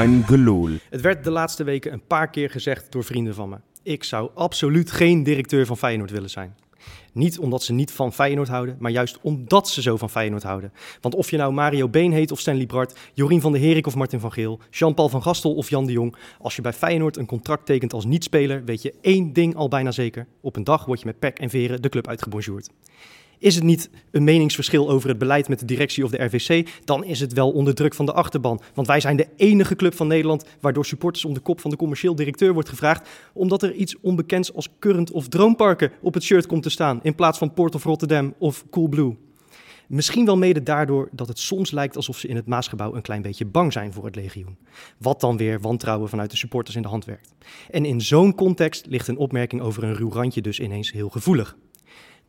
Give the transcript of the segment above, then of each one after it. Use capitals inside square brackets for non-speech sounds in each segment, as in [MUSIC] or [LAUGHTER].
Geloel. Het werd de laatste weken een paar keer gezegd door vrienden van me. Ik zou absoluut geen directeur van Feyenoord willen zijn. Niet omdat ze niet van Feyenoord houden, maar juist omdat ze zo van Feyenoord houden. Want of je nou Mario Been heet of Stanley Bart, Jorien van der Herik of Martin van Geel, Jean-Paul van Gastel of Jan de Jong, als je bij Feyenoord een contract tekent als niet-speler, weet je één ding al bijna zeker. Op een dag word je met pek en veren de club uitgebonjourd. Is het niet een meningsverschil over het beleid met de directie of de RVC, dan is het wel onder druk van de achterban. Want wij zijn de enige club van Nederland waardoor supporters om de kop van de commercieel directeur wordt gevraagd, omdat er iets onbekends als Current of Droomparken op het shirt komt te staan, in plaats van Port of Rotterdam of Coolblue. Misschien wel mede daardoor dat het soms lijkt alsof ze in het Maasgebouw een klein beetje bang zijn voor het legioen. Wat dan weer wantrouwen vanuit de supporters in de hand werkt. En in zo'n context ligt een opmerking over een ruw randje dus ineens heel gevoelig.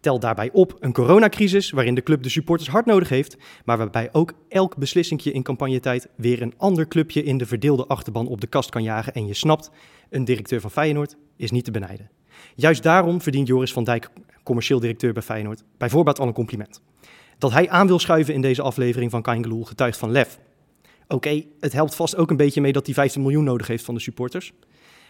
Tel daarbij op een coronacrisis waarin de club de supporters hard nodig heeft, maar waarbij ook elk beslissingje in campagnetijd weer een ander clubje in de verdeelde achterban op de kast kan jagen. En je snapt, een directeur van Feyenoord is niet te benijden. Juist daarom verdient Joris van Dijk, commercieel directeur bij Feyenoord, bijvoorbeeld al een compliment. Dat hij aan wil schuiven in deze aflevering van Kaingeloel getuigt van lef. Oké, het helpt vast ook een beetje mee dat hij 15 miljoen nodig heeft van de supporters.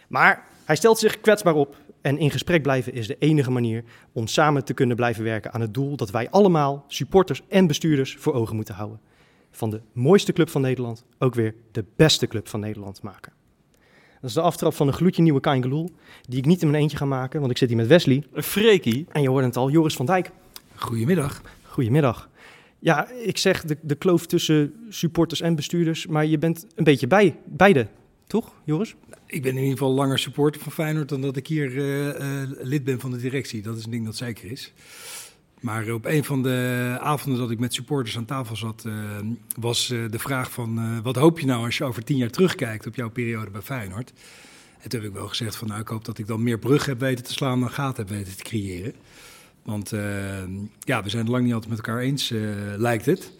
Maar hij stelt zich kwetsbaar op en in gesprek blijven is de enige manier om samen te kunnen blijven werken aan het doel dat wij allemaal, supporters en bestuurders, voor ogen moeten houden. Van de mooiste club van Nederland ook weer de beste club van Nederland maken. Dat is de aftrap van een gloedje nieuwe Kaingeloel, die ik niet in mijn eentje ga maken, want ik zit hier met Wesley. Een. En je hoort het al, Joris van Dijk. Goedemiddag. Goedemiddag. Ja, ik zeg de, de kloof tussen supporters en bestuurders, maar je bent een beetje bij, beide, toch, Joris? Ik ben in ieder geval langer supporter van Feyenoord dan dat ik hier uh, uh, lid ben van de directie. Dat is een ding dat zeker is. Maar op een van de avonden dat ik met supporters aan tafel zat, uh, was de vraag van wat hoop je nou als je over tien jaar terugkijkt op jouw periode bij Feyenoord? En toen heb ik wel gezegd van nou ik hoop dat ik dan meer brug heb weten te slaan dan gaten heb weten te creëren. Want ja, we zijn het lang niet altijd met elkaar eens, lijkt het.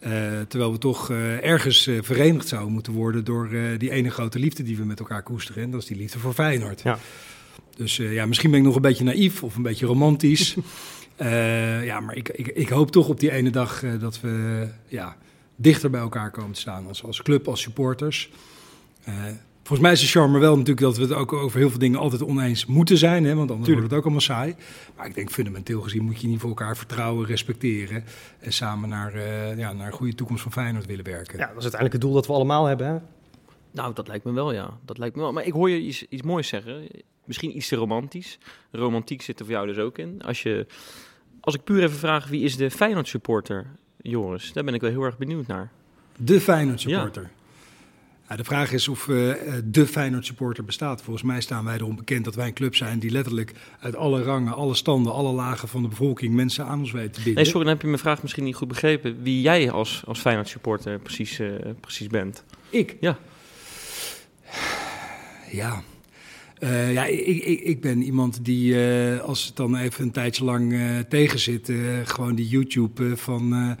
Uh, terwijl we toch uh, ergens uh, verenigd zouden moeten worden door die ene grote liefde die we met elkaar koesteren. En dat is die liefde voor Feyenoord. Ja. Dus ja, misschien ben ik nog een beetje naïef of een beetje romantisch. [LAUGHS] ja, maar ik, ik, ik, hoop toch op die ene dag dat we ja, dichter bij elkaar komen te staan als, als club, als supporters. Volgens mij is de charme wel natuurlijk dat we het ook over heel veel dingen altijd oneens moeten zijn. Hè, want anders Tuurlijk. wordt het ook allemaal saai. Maar ik denk fundamenteel gezien moet je niet voor elkaar vertrouwen, respecteren. En samen naar, uh, ja, naar een goede toekomst van Feyenoord willen werken. Ja, dat is uiteindelijk het doel dat we allemaal hebben. Hè? Nou, dat lijkt me wel, ja. Dat lijkt me wel. Maar ik hoor je iets, iets moois zeggen. Misschien iets te romantisch. Romantiek zit er voor jou dus ook in. Als, je, als ik puur even vraag, wie is de Feyenoord supporter, Joris? Daar ben ik wel heel erg benieuwd naar. De Feyenoord supporter? Ja. Ja, de vraag is of uh, de Feyenoord supporter bestaat. Volgens mij staan wij erom bekend dat wij een club zijn die letterlijk uit alle rangen, alle standen, alle lagen van de bevolking mensen aan ons weten te bieden. Nee, sorry, dan heb je mijn vraag misschien niet goed begrepen. Wie jij als, als Feyenoord supporter precies, uh, precies bent. Ik? Ja. Ja. Uh, ja, ik, ik, ik, ben iemand die, als het dan even een tijdje lang tegen zit, gewoon die YouTube van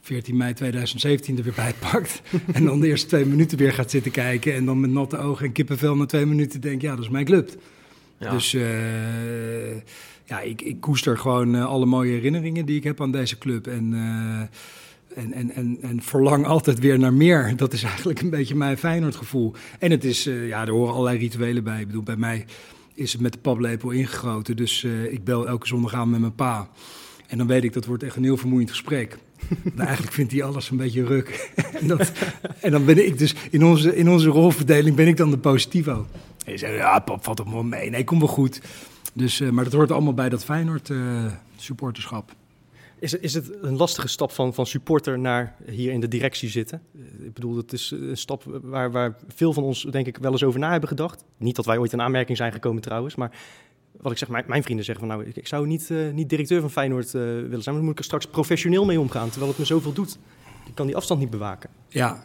14 mei 2017 er weer bij pakt. [LAUGHS] en dan de eerste twee minuten weer gaat zitten kijken. En dan met natte ogen en kippenvel na twee minuten denkt, ja, dat is mijn club. Ja. Dus uh, ja, ik, ik koester gewoon uh, alle mooie herinneringen die ik heb aan deze club. En, uh, en, en, en, en verlang altijd weer naar meer. Dat is eigenlijk een beetje mijn Feyenoord gevoel. En het is, ja, er horen allerlei rituelen bij. Ik bedoel, bij mij is het met de paplepel ingegoten. Dus ik bel elke zondag aan met mijn pa. En dan weet ik, dat wordt echt een heel vermoeiend gesprek. [LAUGHS] nou, eigenlijk vindt hij alles een beetje ruk. [LAUGHS] en, dat, en, dan ben ik dus in onze, in onze rolverdeling ben ik dan de positivo. En je zegt, ja, pap, valt toch wel mee. Nee, kom wel goed. Dus, uh, maar dat hoort allemaal bij dat Feyenoord uh, supporterschap. Is, is het een lastige stap van, van supporter naar hier in de directie zitten? Ik bedoel, het is een stap waar, waar veel van ons denk ik wel eens over na hebben gedacht. Niet dat wij ooit in aanmerking zijn gekomen trouwens, maar wat ik zeg, mijn, mijn vrienden zeggen van nou, ik, zou niet, uh, niet directeur van Feyenoord uh, willen zijn, maar dan moet ik er straks professioneel mee omgaan, terwijl het me zoveel doet. Ik kan die afstand niet bewaken. Ja.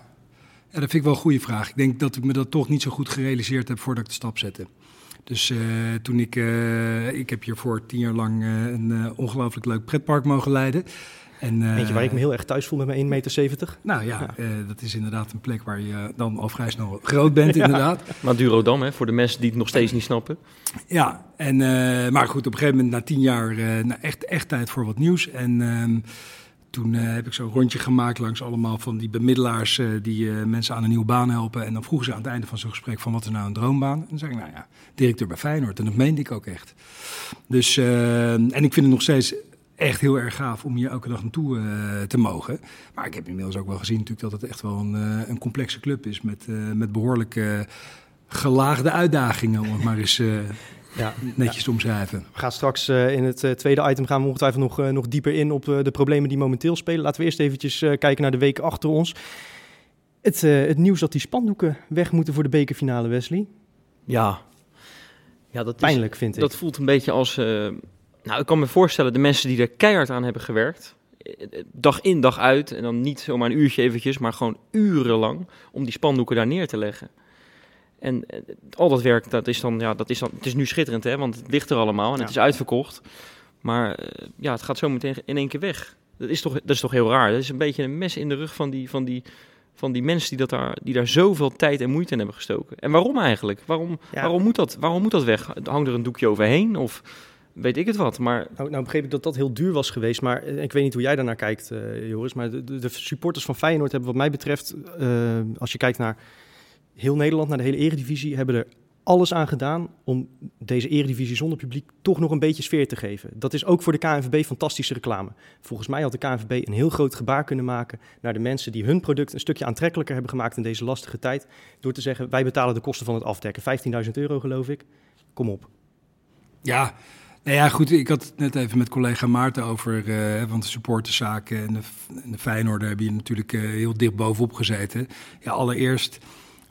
dat vind ik wel een goede vraag. Ik denk dat ik me dat toch niet zo goed gerealiseerd heb voordat ik de stap zette. Dus uh, toen ik, ik heb hiervoor tien jaar lang een ongelooflijk leuk pretpark mogen leiden. En, uh, Eentje waar ik me heel erg thuis voel met mijn 1,70 meter. Nou ja, ja. Uh, dat is inderdaad een plek waar je dan al vrij snel groot bent, inderdaad. Madurodam, hè, voor de mensen die het nog steeds niet snappen. Ja, en, uh, maar goed, op een gegeven moment na tien jaar nou, echt, echt tijd voor wat nieuws. En ehm, toen heb ik zo'n rondje gemaakt langs allemaal van die bemiddelaars die mensen aan een nieuwe baan helpen. En dan vroegen ze aan het einde van zo'n gesprek van wat is nou een droombaan? En dan zei ik, nou ja, directeur bij Feyenoord. En dat meende ik ook echt. Dus, en ik vind het nog steeds echt heel erg gaaf om hier elke dag naartoe uh, te mogen. Maar ik heb inmiddels ook wel gezien natuurlijk dat het echt wel een, uh, een complexe club is met, uh, met behoorlijk gelaagde uitdagingen, om het maar eens [LAUGHS] ja, netjes te omschrijven. We gaan straks in het tweede item gaan we ongetwijfeld nog, nog dieper in op de problemen die momenteel spelen. Laten we eerst eventjes kijken naar de week achter ons. Het, het nieuws dat die spandoeken weg moeten voor de bekerfinale, Wesley. Ja, ja dat pijnlijk is, vind ik. Dat voelt een beetje als nou, ik kan me voorstellen, de mensen die er keihard aan hebben gewerkt, dag in, dag uit, en dan niet zomaar een uurtje eventjes, maar gewoon urenlang, om die spandoeken daar neer te leggen. En eh, al dat werk, dat is dan, ja, dat is dan, het is nu schitterend, hè, want het ligt er allemaal en het is uitverkocht. Maar eh, ja, het gaat zo meteen in één keer weg. Dat is toch, dat is toch heel raar. Dat is een beetje een mes in de rug van die, van die, van die mensen die, dat daar, die daar zoveel tijd en moeite in hebben gestoken. En waarom eigenlijk? Waarom, waarom, moet, dat, waarom moet dat weg? Hangt er een doekje overheen? Of weet ik het wat. Maar... Nou, nou begreep ik dat dat heel duur was geweest. Maar eh, ik weet niet hoe jij daarnaar kijkt, uh, Joris. Maar de, de, supporters van Feyenoord hebben wat mij betreft... Uh, als je kijkt naar heel Nederland, naar de hele eredivisie... hebben er alles aan gedaan om deze eredivisie zonder publiek toch nog een beetje sfeer te geven. Dat is ook voor de KNVB fantastische reclame. Volgens mij had de KNVB een heel groot gebaar kunnen maken naar de mensen die hun product een stukje aantrekkelijker hebben gemaakt in deze lastige tijd. Door te zeggen, wij betalen de kosten van het afdekken. 15.000 euro geloof ik. Kom op. Ja, nou ja, goed, ik had het net even met collega Maarten over, uh, want de supporterszaken en de, en de Feyenoord heb je natuurlijk uh, heel dicht bovenop gezeten. Ja, allereerst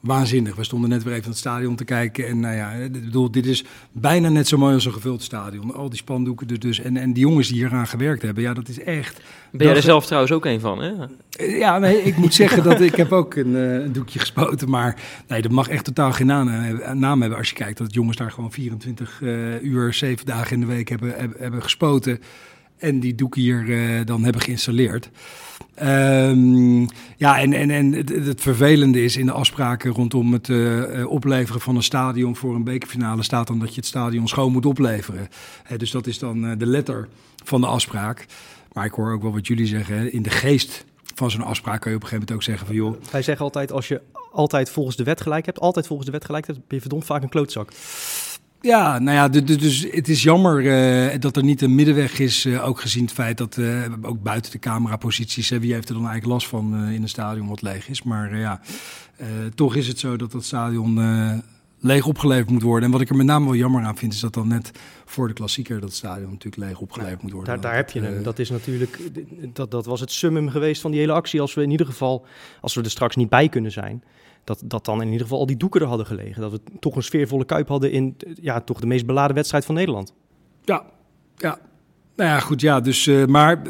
waanzinnig. We stonden net weer even in het stadion te kijken. En nou ja, ik bedoel, dit is bijna net zo mooi als een gevuld stadion. Al die spandoeken er dus. En, en die jongens die hier aan gewerkt hebben, ja, dat is echt... Ben jij er zelf trouwens ook een van, hè? Ja, nee, ik moet zeggen dat ik heb ook een, uh, een, doekje gespoten. Maar nee, dat mag echt totaal geen naam, naam hebben als je kijkt dat jongens daar gewoon 24 uh, uur, 7 dagen in de week hebben, hebben, hebben gespoten. En die doek hier uh, dan hebben geïnstalleerd. Um, ja, en, en, en het, het, vervelende is in de afspraken rondom het uh, opleveren van een stadion voor een bekerfinale staat dan dat je het stadion schoon moet opleveren. Dus dat is dan de letter van de afspraak. Maar ik hoor ook wel wat jullie zeggen. In de geest van zo'n afspraak kan je op een gegeven moment ook zeggen van joh. Wij zeggen altijd als je altijd volgens de wet gelijk hebt, altijd volgens de wet gelijk hebt, ben je verdomd vaak een klootzak. Ja, nou ja, dus het is jammer uh, dat er niet een middenweg is. Uh, ook gezien het feit dat uh, ook buiten de cameraposities, wie heeft er dan eigenlijk last van in een stadion wat leeg is. Maar ja, toch is het zo dat dat stadion leeg opgeleverd moet worden. En wat ik er met name wel jammer aan vind, is dat dan net voor de klassieker dat stadion natuurlijk leeg opgeleverd moet worden. Daar, daar heb je hem. Dat is natuurlijk, dat, dat was het summum geweest van die hele actie. Als we in ieder geval, als we er straks niet bij kunnen zijn dat, dat dan in ieder geval al die doeken er hadden gelegen. Dat we toch een sfeervolle kuip hadden in ja, toch de meest beladen wedstrijd van Nederland. Ja, ja. Nou ja, goed, ja. Dus, uh, maar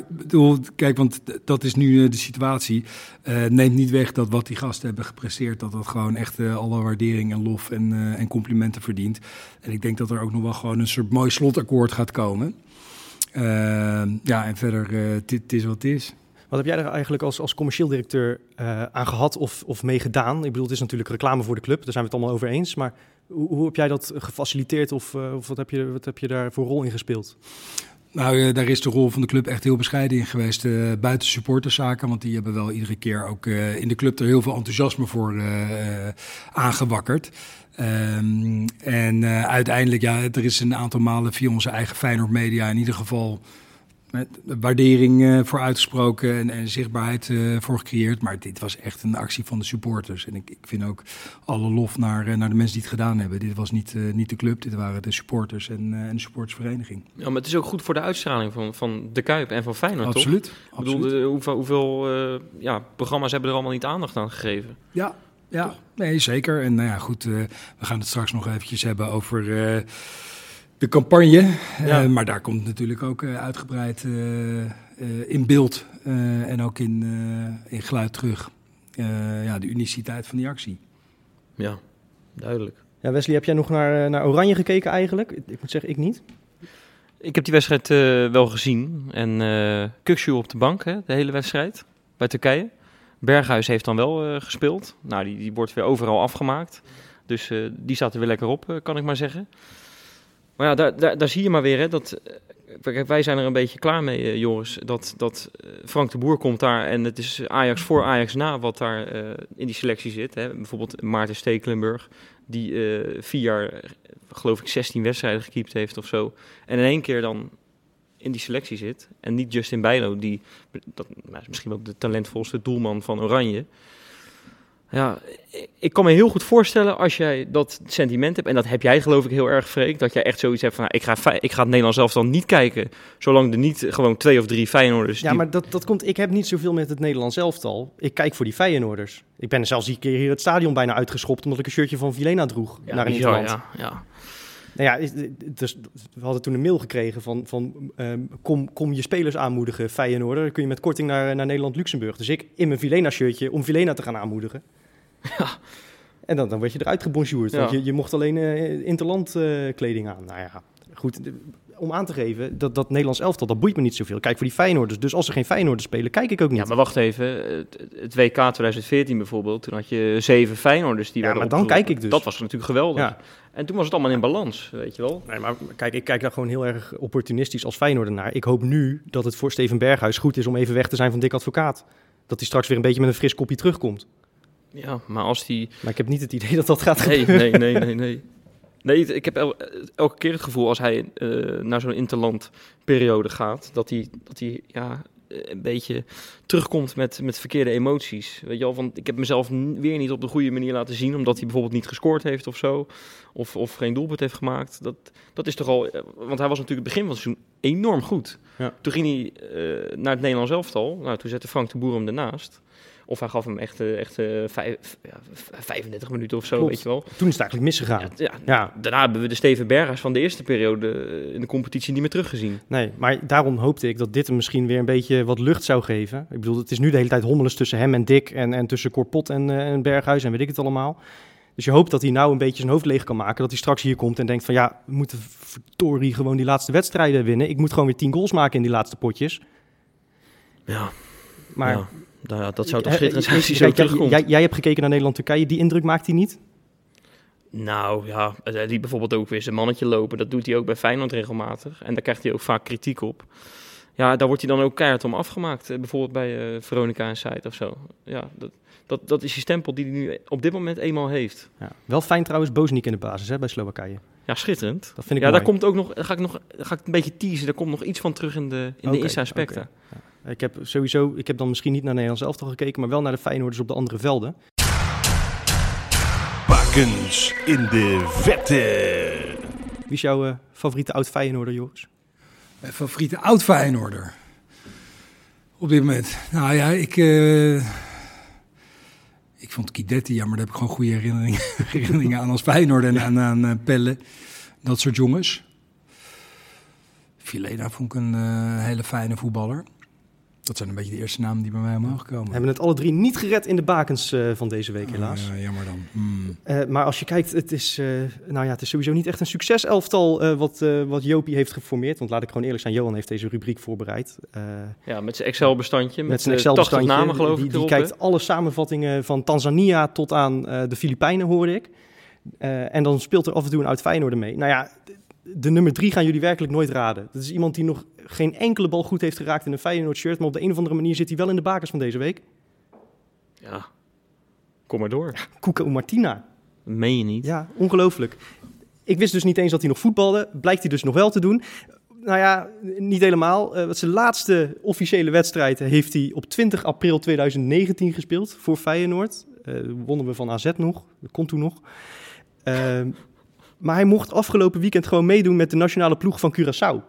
kijk, want dat is nu uh, de situatie. Uh, neemt niet weg dat wat die gasten hebben gepresteerd, dat dat gewoon echt alle waardering en lof en, en complimenten verdient. En ik denk dat er ook nog wel gewoon een soort mooi slotakkoord gaat komen. ja, en verder, het is wat het is. Wat heb jij er eigenlijk als, als commercieel directeur uh, aan gehad of, of mee gedaan? Ik bedoel, het is natuurlijk reclame voor de club, daar zijn we het allemaal over eens. Maar hoe, hoe heb jij dat gefaciliteerd of, uh, of wat, heb je, wat heb je daar voor rol in gespeeld? Nou, uh, daar is de rol van de club echt heel bescheiden in geweest. Uh, buiten supporterszaken, want die hebben wel iedere keer ook in de club er heel veel enthousiasme voor aangewakkerd. Um, en uiteindelijk, ja, er is een aantal malen via onze eigen Feyenoord Media in ieder geval met waardering uh, voor uitgesproken en, en zichtbaarheid uh, voor gecreëerd. Maar dit was echt een actie van de supporters. En ik, ik vind ook alle lof naar, uh, naar de mensen die het gedaan hebben. Dit was niet, niet de club, dit waren de supporters en, en de supportersvereniging. Ja, maar het is ook goed voor de uitstraling van, van de Kuip en van Feyenoord, absoluut, toch? Absoluut. Ik bedoel, hoeveel, hoeveel ja, programma's hebben er allemaal niet aandacht aan gegeven? Ja, ja nee, zeker. En nou ja, goed, we gaan het straks nog eventjes hebben over de campagne. Uh, maar daar komt natuurlijk ook uh, uitgebreid uh, in beeld en ook in, in geluid terug. ja, de uniciteit van die actie. Ja, duidelijk. Ja, Wesley, heb jij nog naar, naar Oranje gekeken eigenlijk? Ik moet zeggen, ik niet. Ik heb die wedstrijd wel gezien. En uh, op de bank, hè, de hele wedstrijd, bij Turkije. Berghuis heeft dan wel gespeeld. Nou, die, die wordt weer overal afgemaakt. Dus die staat er weer lekker op, kan ik maar zeggen. Maar ja, daar, daar, zie je maar weer hè, dat kijk, wij zijn er een beetje klaar mee, eh, Joris. Dat, dat eh, Frank de Boer komt daar en het is Ajax voor Ajax na wat daar eh, in die selectie zit. Hè. Bijvoorbeeld Maarten Stekelenburg, die eh, vier jaar, eh, geloof ik, 16 wedstrijden gekiept heeft of zo. En in één keer dan in die selectie zit. En niet Justin Bijlo, die dat, nou, is misschien wel de talentvolste doelman van Oranje. Ja, ik- kan me heel goed voorstellen als jij dat sentiment hebt, en dat heb jij geloof ik heel erg, Freek, dat jij echt zoiets hebt van, nou, ik, ga, ik ga het Nederlands zelf dan niet kijken, zolang er niet gewoon twee of drie Feyenoorders... Ja, die- maar dat, dat komt. Ik heb niet zoveel met het Nederlands elftal. Ik kijk voor die Feyenoorders. Ik ben zelfs die keer hier het stadion bijna uitgeschopt omdat ik een shirtje van Vilena droeg Ja, naar interland. ja, ja. Nou ja, dus, we hadden toen een mail gekregen van, van ehm, kom, kom je spelers aanmoedigen, Feyenoorder. Dan kun je met korting naar, naar Nederland-Luxemburg. Dus ik in mijn Vilena-shirtje om Vilena te gaan aanmoedigen. [LAUGHS] Ja. En dan, dan werd je eruit gebonjourd, want je, je mocht alleen eh, interland eh, kleding aan. Nou ja, goed. Om aan te geven, dat, dat Nederlands elftal, dat boeit me niet zoveel. Kijk voor die Feyenoorders. Dus als er geen Feyenoorders spelen, kijk ik ook niet. Ja, maar wacht even. Het, het WK 2014 bijvoorbeeld, toen had je zeven Feyenoorders die Ja, werden maar dan kijk ik dus. Dat was natuurlijk geweldig. Ja. En toen was het allemaal in balans, weet je wel. Nee, maar kijk, ik kijk daar gewoon heel erg opportunistisch als Feyenoorder naar. Ik hoop nu dat het voor Steven Berghuis goed is om even weg te zijn van Dick Advocaat. Dat hij straks weer een beetje met een fris kopje terugkomt. Ja, maar als die... Maar ik heb niet het idee dat dat gaat Nee, gebeuren. nee, nee, nee, nee. Nee, ik heb el- elke keer het gevoel als hij eh, naar zo'n interlandperiode gaat, dat hij, dat hij ja, een beetje terugkomt met, met verkeerde emoties. Weet je wel, van ik heb mezelf weer niet op de goede manier laten zien, omdat hij bijvoorbeeld niet gescoord heeft of zo, of, of geen doelpunt heeft gemaakt. Dat, dat is toch al, eh, want hij was natuurlijk het begin van het seizoen enorm goed. Ja. Toen ging hij eh, naar het Nederlands elftal, nou, toen zette Frank de Boer hem ernaast. Of hij gaf hem echt, eh, echt eh, vijf, ja, v- 35 minuten of zo, Klopt. weet je wel. Toen is het eigenlijk misgegaan. Ja, ja, Daarna hebben we de Steven Berghuis van de eerste periode eh, in de competitie niet meer teruggezien. nee, maar daarom hoopte ik dat dit hem misschien weer een beetje wat lucht zou geven. Ik bedoel, het is nu de hele tijd hommeles tussen hem en Dick en, en tussen Corpot en, en Berghuis en weet ik het allemaal. Dus je hoopt dat hij nou een beetje zijn hoofd leeg kan maken. Dat hij straks hier komt en denkt van ja, we moeten verdorie gewoon die laatste wedstrijden winnen. Ik moet gewoon weer tien goals maken in die laatste potjes. Ja, Maar ja, nou ja, dat zou toch Eh, schitterend eh, zijn als hij jij- zo terugkomt. Jij, jij hebt gekeken naar Nederland-Turkije. Die indruk maakt hij niet? Nou ja, hij liet bijvoorbeeld ook weer zijn mannetje lopen. Dat doet hij ook bij Feyenoord regelmatig. En daar krijgt hij ook vaak kritiek op. Ja, daar wordt hij dan ook keihard om afgemaakt. Eh, Bijvoorbeeld bij eh, Veronica en Site of zo. Ja, dat, dat, dat is die stempel die hij nu op dit moment eenmaal heeft. Ja. Wel fijn trouwens, Boznik in de basis hè, bij Slowakije. Ja, schitterend. Dat vind ik Ja, daar komt ook nog, ga ik nog, ga ik een beetje teasen. Daar komt nog iets van terug in de, in de Insta Specta. oké. Ik heb sowieso, ik heb dan misschien niet naar Nederlands elftal gekeken, maar wel naar de Feyenoorders op de andere velden. Bakens in de vette. Wie is jouw eh, favoriete oud Feyenoorder, Joris? Mijn favoriete oud Feyenoorder. Op dit moment. Nou ja, ik... eh, ik vond Kidetti, ja, maar daar heb ik gewoon goede herinneringen, [LAUGHS] herinneringen aan als Feyenoorder en aan, aan eh, Pelle. Dat soort jongens. Filena vond ik een hele fijne voetballer. Dat zijn een beetje de eerste namen die bij mij omhoog komen. We hebben het alle drie niet gered in de bakens eh, van deze week, helaas. Ja, jammer dan. Hmm. Eh, maar als je kijkt, het is, eh, nou ja, het is sowieso niet echt een succeselftal eh, wat, eh, wat Jopie heeft geformeerd. Want laat ik gewoon eerlijk zijn, Johan heeft deze rubriek voorbereid. Eh, Ja, met zijn Excel-bestandje. Met, met zijn 80 Excel-bestandje. namen geloof die, ik die erop, kijkt alle samenvattingen van Tanzania tot aan eh, de Filipijnen, hoorde ik. Eh, en dan speelt er af en toe een oud Feyenoorder mee. Nou ja, de nummer drie gaan jullie werkelijk nooit raden. Dat is iemand die nog geen enkele bal goed heeft geraakt in een Feyenoord shirt. Maar op de een of andere manier zit hij wel in de bakers van deze week. Ja, kom maar door. Kuka Martina. Meen je niet. Ja, ongelooflijk. Ik wist dus niet eens dat hij nog voetbalde. Blijkt hij dus nog wel te doen. Nou ja, niet helemaal. Eh, zijn laatste officiële wedstrijd heeft hij op 20 april 2019 gespeeld voor Feyenoord. Eh wonnen we van AZ nog. Dat kon toen nog. Ehm, maar hij mocht afgelopen weekend gewoon meedoen met de nationale ploeg van Curaçao.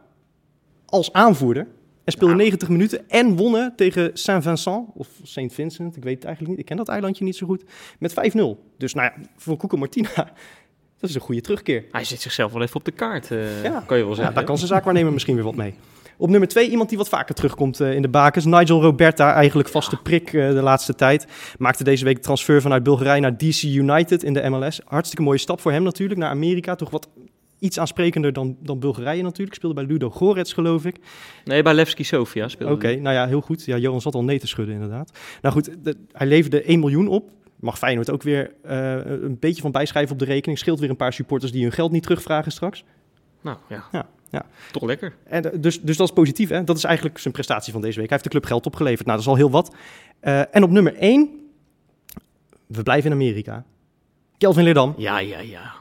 Als aanvoerder. En speelde Ja. 90 minuten en wonnen tegen Saint-Vincent of Saint Vincent. Ik weet het eigenlijk niet. Ik ken dat eilandje niet zo goed. Met 5-0. Dus nou ja, voor Cuco Martina, [LAUGHS] dat is een goede terugkeer. Hij zet zichzelf wel even op de kaart, eh, Ja. kan je wel Ja, zeggen. daar kan zijn zaakwaarnemer misschien weer wat mee. Op nummer twee, iemand die wat vaker terugkomt eh, in de bakens. Nigel Roberta, eigenlijk vaste prik eh, de laatste tijd. Maakte deze week de transfer vanuit Bulgarije naar DC United in de MLS. Hartstikke mooie stap voor hem natuurlijk, naar Amerika. Toch wat iets aansprekender dan, dan Bulgarije natuurlijk. Speelde bij Ludo Gorets, geloof ik. Nee, bij Levski Sofia speelde Oké, nou ja, heel goed. Ja, Johan zat al nee te schudden inderdaad. Nou goed, de- hij leverde 1 miljoen op. Mag Feyenoord ook weer eh, een beetje van bijschrijven op de rekening. Scheelt weer een paar supporters die hun geld niet terugvragen straks. Nou ja, Ja. Toch lekker. En, eh, dus, dus dat is positief. Hè? Dat is eigenlijk zijn prestatie van deze week. Hij heeft de club geld opgeleverd. Nou, dat is al heel wat. Eh, en op nummer 1, we blijven in Amerika. Kelvin Leerdam Ja, ja, ja.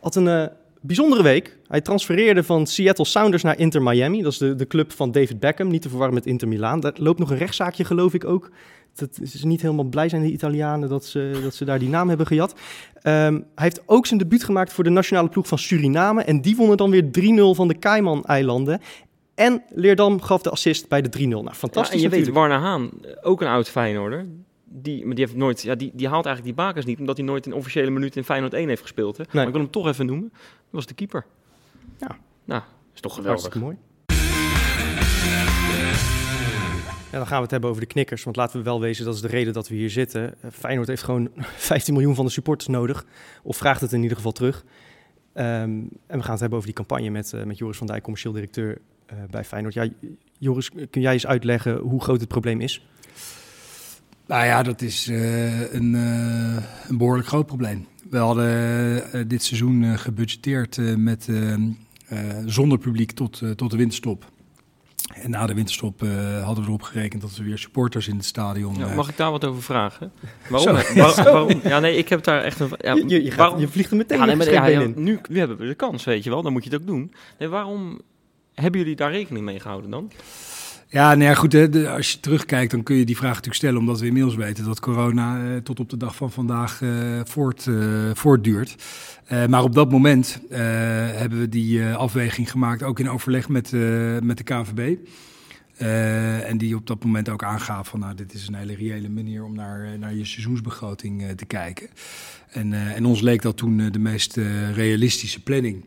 had een eh, bijzondere week. Hij transfereerde van Seattle Sounders naar Inter Miami. Dat is de, de club van David Beckham, niet te verwarren met Inter Milaan. Daar loopt nog een rechtszaakje, geloof ik ook. Dat ze niet helemaal blij zijn, de Italianen, dat ze, dat ze daar die naam hebben gejat. Ehm, hij heeft ook zijn debuut gemaakt voor de nationale ploeg van Suriname. En die wonnen dan weer 3-0 van de Cayman-eilanden. En Leerdam gaf de assist bij de 3-0. Nou, Ja, fantastisch en je weet. Warner Haan, ook een oud Feyenoorder. Die, maar die, heeft nooit, ja, die, die haalt eigenlijk die bakers niet, omdat hij nooit een officiële minuut in Feyenoord 1 heeft gespeeld. Hè? Maar ik wil hem toch even noemen. Dat was de keeper. Ja. Nou, is toch geweldig. Hartstikke mooi. Ja, dan gaan we het hebben over de knikkers. Want laten we wel wezen, dat is de reden dat we hier zitten. Eh, Feyenoord heeft gewoon [LAUGHS] 15 miljoen van de supporters nodig. Of vraagt het in ieder geval terug. Ehm, en we gaan het hebben over die campagne met, eh, met Joris van Dijk, commercieel directeur eh, bij Feyenoord. Ja, Joris, kun jij eens uitleggen hoe groot het probleem is? Nou ja, dat is een, een behoorlijk groot probleem. We hadden dit seizoen gebudgeteerd met, eh, eh, zonder publiek tot, tot de winterstop. En na de winterstop eh, hadden we erop gerekend dat we weer supporters in het stadion... Ja, eh, mag ik daar wat over vragen? [LAUGHS] Waarom? Zo. Waar- waarom? Ja, nee, ik heb daar echt een... Ja, je, je, je, gaat, waarom- je vliegt er meteen Ja, nee, maar, ja, ja, nu, nu hebben we de kans, weet je wel. Dan moet je het ook doen. Nee, waarom hebben jullie daar rekening mee gehouden dan? Ja, nou goed. Als je terugkijkt, dan kun je die vraag natuurlijk stellen, omdat we inmiddels weten dat corona eh, tot op de dag van vandaag eh, voort, eh, voortduurt. Eh, maar op dat moment eh, hebben we die eh, afweging gemaakt, ook in overleg met, met de KVB. En die op dat moment ook aangaf van, nou, dit is een hele reële manier om naar, naar je seizoensbegroting te kijken. En, en ons leek dat toen de meest realistische planning.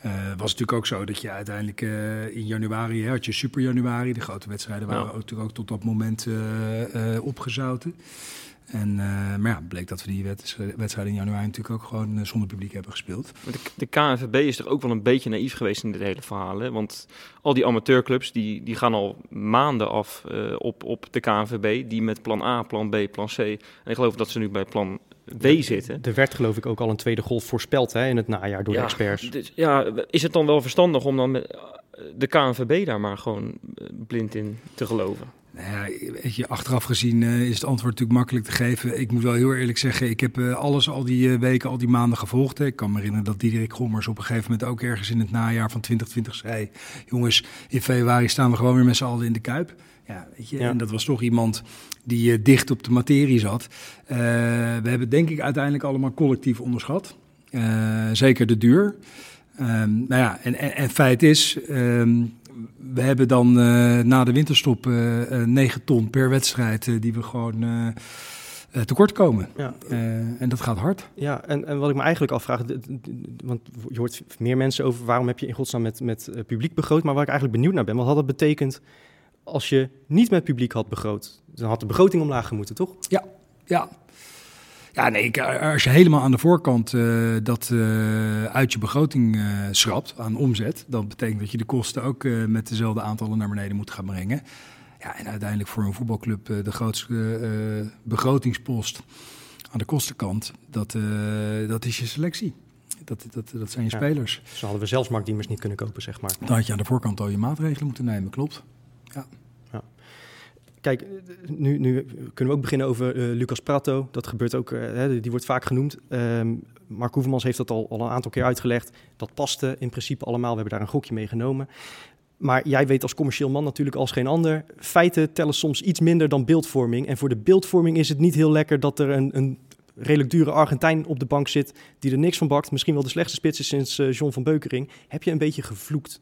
Eh was natuurlijk ook zo dat je uiteindelijk eh, in januari hè, had je super januari. De grote wedstrijden waren Ja. ook, natuurlijk ook tot dat moment eh, opgezouten. En, maar ja, bleek dat we die wedstrijden in januari natuurlijk ook gewoon zonder publiek hebben gespeeld. De, de KNVB is toch ook wel een beetje naïef geweest in dit hele verhaal. Hè? Want al die amateurclubs die, die gaan al maanden af op, op de KNVB. Die met plan A, plan B, plan C. En ik geloof dat ze nu bij plan Zitten. Er werd geloof ik ook al een tweede golf voorspeld hè, in het najaar door de experts. Dus, ja, is het dan wel verstandig om dan met eh, de KNVB daar maar gewoon eh, blind in te geloven? Nou ja, weet je, achteraf gezien eh, is het antwoord natuurlijk makkelijk te geven. Ik moet wel heel eerlijk zeggen, ik heb eh, alles al die weken, al die maanden gevolgd. Hè. Ik kan me herinneren dat Diederik Gommers op een gegeven moment ook ergens in het najaar van 2020 zei... jongens, in februari staan we gewoon weer met z'n allen in de Kuip. Ja, weet je, Ja. en dat was toch iemand die eh, dicht op de materie zat. Eh, we hebben denk ik uiteindelijk allemaal collectief onderschat. Eh, zeker de duur. Ehm, nou ja, en, en, en feit is, ehm, we hebben dan na de winterstop eh, eh, 9 ton per wedstrijd die we gewoon tekort komen. Ja. En dat gaat hard. Ja, en, en wat ik me eigenlijk afvraag, want je hoort meer mensen over waarom heb je in godsnaam met, met publiek begroot, maar waar ik eigenlijk benieuwd naar ben, wat had het betekend als je niet met publiek had begroot? Dan had de begroting omlaag gemoeten, toch? Ja. Ja, nee, ik- als je helemaal aan de voorkant eh, dat eh, uit je begroting eh, schrapt aan omzet, dan betekent dat je de kosten ook eh, met dezelfde aantallen naar beneden moet gaan brengen. Ja, en uiteindelijk voor een voetbalclub eh, de grootste eh, begrotingspost aan de kostenkant, dat, eh, dat is je selectie. Dat, dat, dat zijn je Ja. spelers. Dan hadden we zelfs marktdieners niet kunnen kopen, zeg maar. Dan had je aan de voorkant al je maatregelen moeten nemen, klopt. Kijk, eh, nu, nu kunnen we ook beginnen over eh, Lucas Prato. Dat gebeurt ook, eh, die wordt vaak genoemd. Ehm Mark Hoevermans heeft dat al, al een aantal keer uitgelegd. Dat paste in principe allemaal. We hebben daar een gokje mee genomen. Maar jij weet als commercieel man natuurlijk als geen ander. Feiten tellen soms iets minder dan beeldvorming. En voor de beeldvorming is het niet heel lekker dat er een, een redelijk dure Argentijn op de bank zit die er niks van bakt. Misschien wel de slechtste spits sinds eh, John van Beukering. Heb je een beetje gevloekt?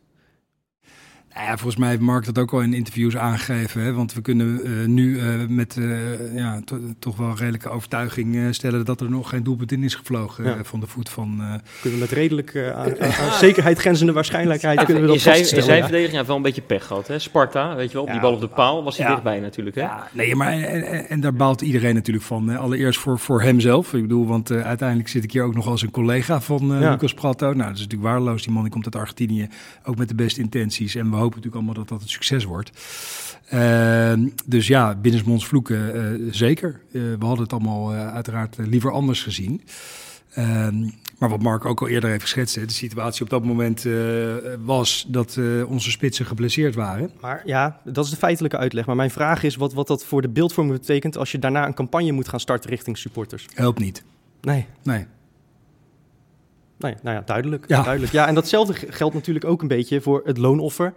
Nou ja, volgens mij heeft Mark dat ook al in interviews aangegeven. Hè? Want we kunnen eh, nu eh, met eh, ja, to- toch wel redelijke overtuiging eh, stellen dat er nog geen doelpunt in is gevlogen Ja. van de voet van. eh, Kunnen we met redelijk aan, aan- aan zekerheid grenzende waarschijnlijkheid kunnen we in dat zijn, in zijn ja. verdediging heeft wel een beetje pech gehad. Hè? Sparta, weet je wel, op die bal op de paal was hij Ja. dichtbij natuurlijk. Hè? Ja, nee, maar en, en, en daar baalt iedereen natuurlijk van. Hè. Allereerst voor, voor hemzelf. Ik bedoel, want uiteindelijk zit ik hier ook nog als een collega van Ja. Lucas Prato. Nou, dat is natuurlijk waardeloos. Die man die komt uit Argentinië, ook met de beste intenties. En we hopen natuurlijk allemaal dat dat een succes wordt. Ehm, dus ja, binnensmonds vloeken, eh, zeker. Eh, we hadden het allemaal eh, uiteraard liever anders gezien. Ehm, maar wat Mark ook al eerder heeft geschetst, hè, de situatie op dat moment was dat onze spitsen geblesseerd waren. Maar ja, dat is de feitelijke uitleg. Maar mijn vraag is wat, wat dat voor de beeldvorming betekent als je daarna een campagne moet gaan starten richting supporters. Helpt niet. Nee, Nee. nee nou ja, duidelijk. Ja. duidelijk. Ja, en datzelfde geldt natuurlijk ook een beetje voor het loonoffer.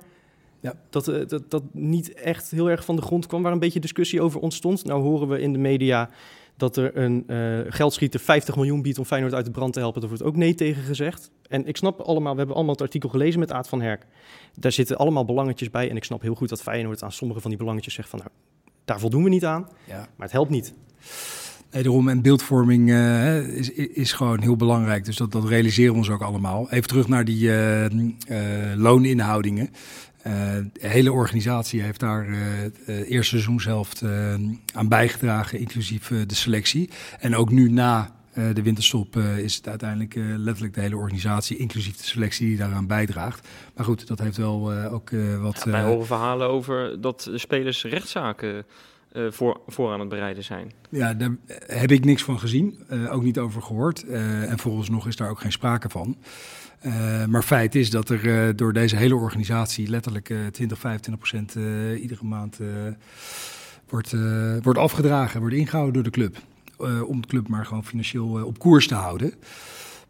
Ja. Dat, eh, dat, dat niet echt heel erg van de grond kwam, waar een beetje discussie over ontstond. Nou horen we in de media dat er een eh, geldschieter 50 miljoen biedt om Feyenoord uit de brand te helpen. Daar wordt ook nee tegen gezegd. En ik snap allemaal, we hebben allemaal het artikel gelezen met Aad van Herk. Daar zitten allemaal belangetjes bij. En ik snap heel goed dat Feyenoord aan sommige van die belangetjes zegt van... nou, daar voldoen we niet aan, Ja. maar het helpt niet. Nee, daarom en beeldvorming eh, is, is gewoon heel belangrijk. Dus dat, dat realiseren we ons ook allemaal. Even terug naar die looninhoudingen. Eh, de hele organisatie heeft daar eh het eerste seizoenshelft eh aan bijgedragen, inclusief eh, de selectie. En ook nu na eh, de winterstop eh, is het uiteindelijk eh, letterlijk de hele organisatie, inclusief de selectie, die daaraan bijdraagt. Maar goed, dat heeft wel eh, ook eh, wat... Ja, wij eh, horen verhalen over dat de spelers rechtszaken eh, voor, voor aan het bereiden zijn. Ja, daar heb ik niks van gezien, eh, ook niet over gehoord. Eh, en vooralsnog is daar ook geen sprake van. Eh, maar feit is dat er eh, door deze hele organisatie letterlijk eh 20, 25 procent eh, iedere maand eh, wordt, eh, wordt afgedragen, wordt ingehouden door de club. Eh, om de club maar gewoon financieel eh, op koers te houden.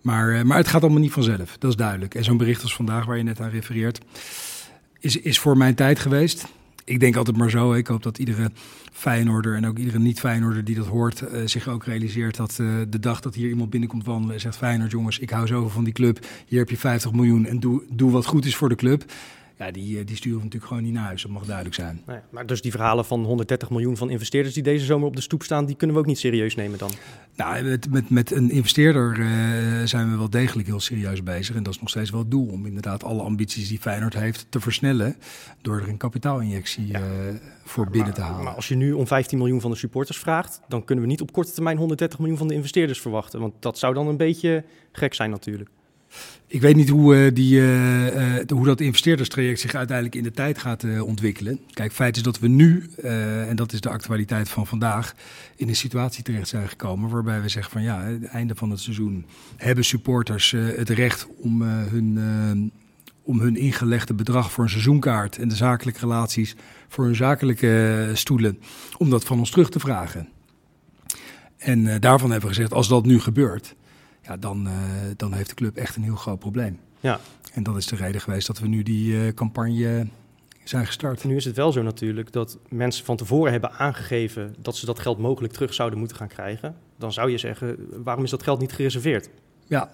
Maar, eh, maar het gaat allemaal niet vanzelf, dat is duidelijk. En zo'n bericht als vandaag, waar je net aan refereert, is, is voor mijn tijd geweest. Ik denk altijd maar zo. Ik hoop dat iedere Feyenoorder en ook iedere niet-Feyenoorder die dat hoort... eh, zich ook realiseert dat eh, de dag dat hier iemand binnenkomt wandelen... en zegt Feyenoord jongens, ik hou zoveel van die club. Hier heb je 50 miljoen en doe, doe wat goed is voor de club. Ja, die, eh, die sturen we natuurlijk gewoon niet naar huis. Dat mag duidelijk zijn. Maar dus die verhalen van 130 miljoen van investeerders die deze zomer op de stoep staan... die kunnen we ook niet serieus nemen dan. Nou, met, met, met een investeerder eh, zijn we wel degelijk heel serieus bezig. En dat is nog steeds wel het doel. Om inderdaad alle ambities die Feyenoord heeft te versnellen. Door er een kapitaalinjectie eh, voor binnen te halen. Maar als je nu om 15 miljoen van de supporters vraagt... dan kunnen we niet op korte termijn 130 miljoen van de investeerders verwachten. Want dat zou dan een beetje gek zijn natuurlijk. Ik weet niet hoe, eh, die, eh, eh, hoe dat investeerderstraject zich uiteindelijk in de tijd gaat ontwikkelen. Kijk, feit is dat we nu, en dat is de actualiteit van vandaag, in een situatie terecht zijn gekomen waarbij we zeggen van ja, het einde van het seizoen hebben supporters het recht om, hun, om hun ingelegde bedrag voor een seizoenkaart en de zakelijke relaties voor hun zakelijke stoelen, om dat van ons terug te vragen. En daarvan hebben we gezegd, als dat nu gebeurt, ja, dan, eh, dan heeft de club echt een heel groot probleem. Ja. En dat is de reden geweest dat we nu die eh, campagne zijn gestart. Nu is het wel zo natuurlijk dat mensen van tevoren hebben aangegeven... dat ze dat geld mogelijk terug zouden moeten gaan krijgen. Dan zou je zeggen, waarom is dat geld niet gereserveerd? Ja.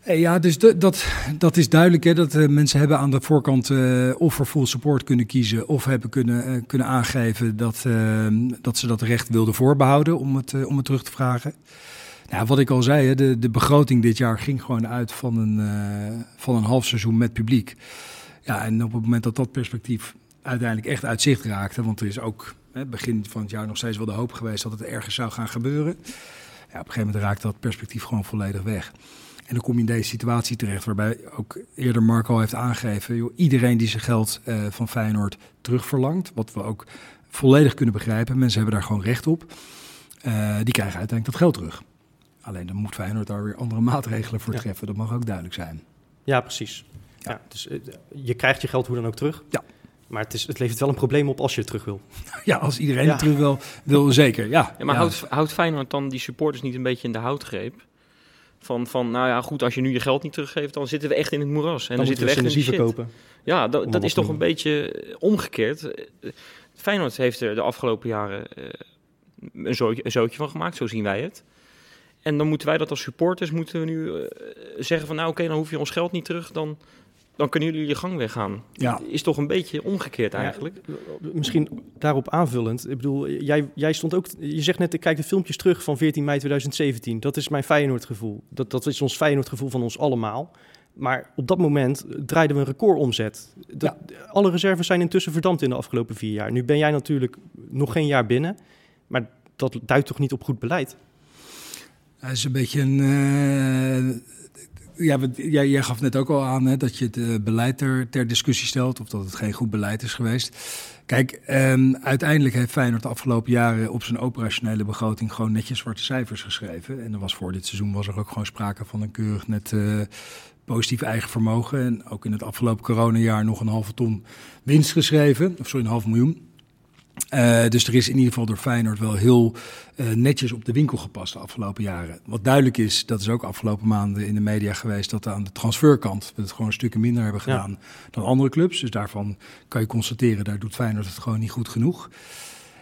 Hey, ja, dus de- dat, dat is duidelijk. Hè, dat eh, mensen hebben aan de voorkant eh, of voor full support kunnen kiezen... of hebben kunnen, eh, kunnen aangeven dat, eh, dat ze dat recht wilden voorbehouden om het, eh, om het terug te vragen. Nou, wat ik al zei, de, de begroting dit jaar ging gewoon uit van een, eh, van een half seizoen met publiek. Ja, en op het moment dat dat perspectief uiteindelijk echt uit zicht raakte... want er is ook hè, begin van het jaar nog steeds wel de hoop geweest dat het ergens zou gaan gebeuren... Ja, op een gegeven moment raakt dat perspectief gewoon volledig weg. En dan kom je in deze situatie terecht, waarbij ook eerder Marco heeft aangegeven: joh, iedereen die zijn geld eh, van Feyenoord terugverlangt, wat we ook volledig kunnen begrijpen, mensen hebben daar gewoon recht op, eh, die krijgen uiteindelijk dat geld terug. Alleen dan moet Feyenoord daar weer andere [LAUGHS] maatregelen voor Ja. treffen, dat mag ook duidelijk zijn. Ja, precies. Ja. dus, eh, je krijgt je geld hoe dan ook terug. Ja. Maar het, is, het levert wel een probleem op als je het terug wil. [LAUGHS] Ja, als iedereen Ja. het terug wil, wil zeker. Ja, Ja, maar Ja. Houdt, houdt Feyenoord dan die supporters niet een beetje in de houtgreep? Van, van, nou ja, goed, als je nu je geld niet teruggeeft, dan zitten we echt in het moeras. En dan, zitten we echt in de shit. verkopen. Ja, dat, is toch een beetje eh, omgekeerd. Eh, Feyenoord heeft er de afgelopen jaren eh, een, zootje, een zootje van gemaakt, zo zien wij het. En dan moeten wij dat als supporters moeten we nu eh, zeggen van nou oké, dan hoef je ons geld niet terug, dan, dan kunnen jullie je gang weggaan. Ja. Is toch een beetje omgekeerd Ja, eigenlijk. Misschien daarop aanvullend. Ik bedoel, jij, jij stond ook. Je zegt net, ik kijk de filmpjes terug van 14 mei 2017. Dat is mijn Feyenoord-gevoel. Dat, dat is ons Feyenoord-gevoel van ons allemaal. Maar op dat moment draaiden we een recordomzet. Dat, Alle reserves zijn intussen verdampt in de afgelopen vier jaar. Nu ben jij natuurlijk nog geen jaar binnen. Maar dat duidt toch niet op goed beleid? Het is een beetje een. eh, ja, jij gaf net ook al aan hè, dat je het eh, beleid ter, ter discussie stelt. Of dat het geen goed beleid is geweest. Kijk, ehm, uiteindelijk heeft Feyenoord de afgelopen jaren op zijn operationele begroting gewoon netjes zwarte cijfers geschreven. En er was voor dit seizoen was er ook gewoon sprake van een keurig net eh, positief eigen vermogen. En ook in het afgelopen coronajaar nog een halve ton winst geschreven. Of sorry, een half miljoen. Eh, dus er is in ieder geval door Feyenoord wel heel eh, netjes op de winkel gepast de afgelopen jaren. Wat duidelijk is, dat is ook afgelopen maanden in de media geweest, dat aan de transferkant we het gewoon stukken minder hebben Ja. gedaan dan andere clubs. Dus daarvan kan je constateren, daar doet Feyenoord het gewoon niet goed genoeg.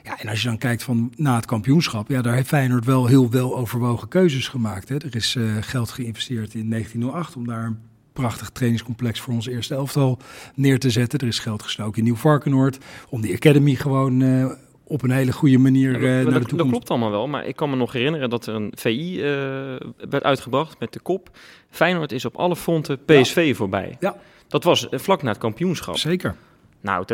Ja, en als je dan kijkt van na het kampioenschap, ja, daar heeft Feyenoord wel heel wel overwogen keuzes gemaakt. Hè. Er is eh, geld geïnvesteerd in 1908 om daar een prachtig trainingscomplex voor ons eerste elftal neer te zetten. Er is geld gestoken in Nieuw-Varkenoord om die academy gewoon eh, op een hele goede manier Ja, eh, dat, naar de dat, dat toekomst. klopt allemaal wel, maar ik kan me nog herinneren dat er een VI eh, werd uitgebracht met de kop. Feyenoord is op alle fronten PSV voorbij. Ja. Dat was vlak na het kampioenschap. Zeker. Nou,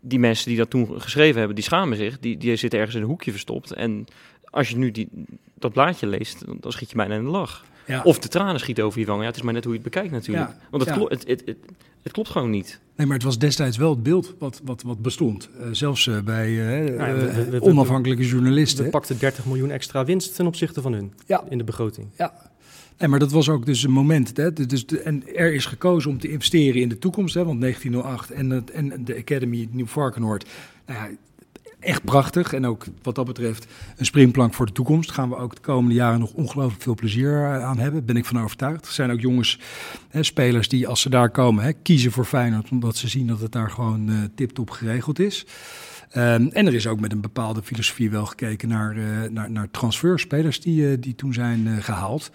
die mensen die dat toen geschreven hebben, die schamen zich. Die, die zitten ergens in een hoekje verstopt. En als je nu die, dat blaadje leest, dan, dan schiet je bijna in de lach. Ja. Of de tranen schieten over je wangen. Ja, het is maar net hoe je het bekijkt natuurlijk. Ja, Want het, ja. klo- het, het, het, het klopt gewoon niet. Nee, maar het was destijds wel het beeld wat, wat, wat bestond. Eh, zelfs eh, bij eh, Ja, we- we- we- we- onafhankelijke journalisten. We pakten 30 miljoen extra winst ten opzichte van hun Ja. in de begroting. Ja. Nee, maar dat was ook dus een moment. Hè? Dus de, en er is gekozen om te investeren in de toekomst. Hè? Want 1908 en, het, en de Academy Nieuw Varkenoord. Nou ja, echt prachtig. En ook wat dat betreft een springplank voor de toekomst. Gaan we ook de komende jaren nog ongelooflijk veel plezier eh, aan hebben. Ben ik van overtuigd. Er zijn ook jongens, hè, spelers die als ze daar komen, hè, kiezen voor Feyenoord. Omdat ze zien dat het daar gewoon eh tip-top geregeld is. Ehm, en er is ook met een bepaalde filosofie wel gekeken naar, eh naar, naar transferspelers die, die toen zijn eh, gehaald.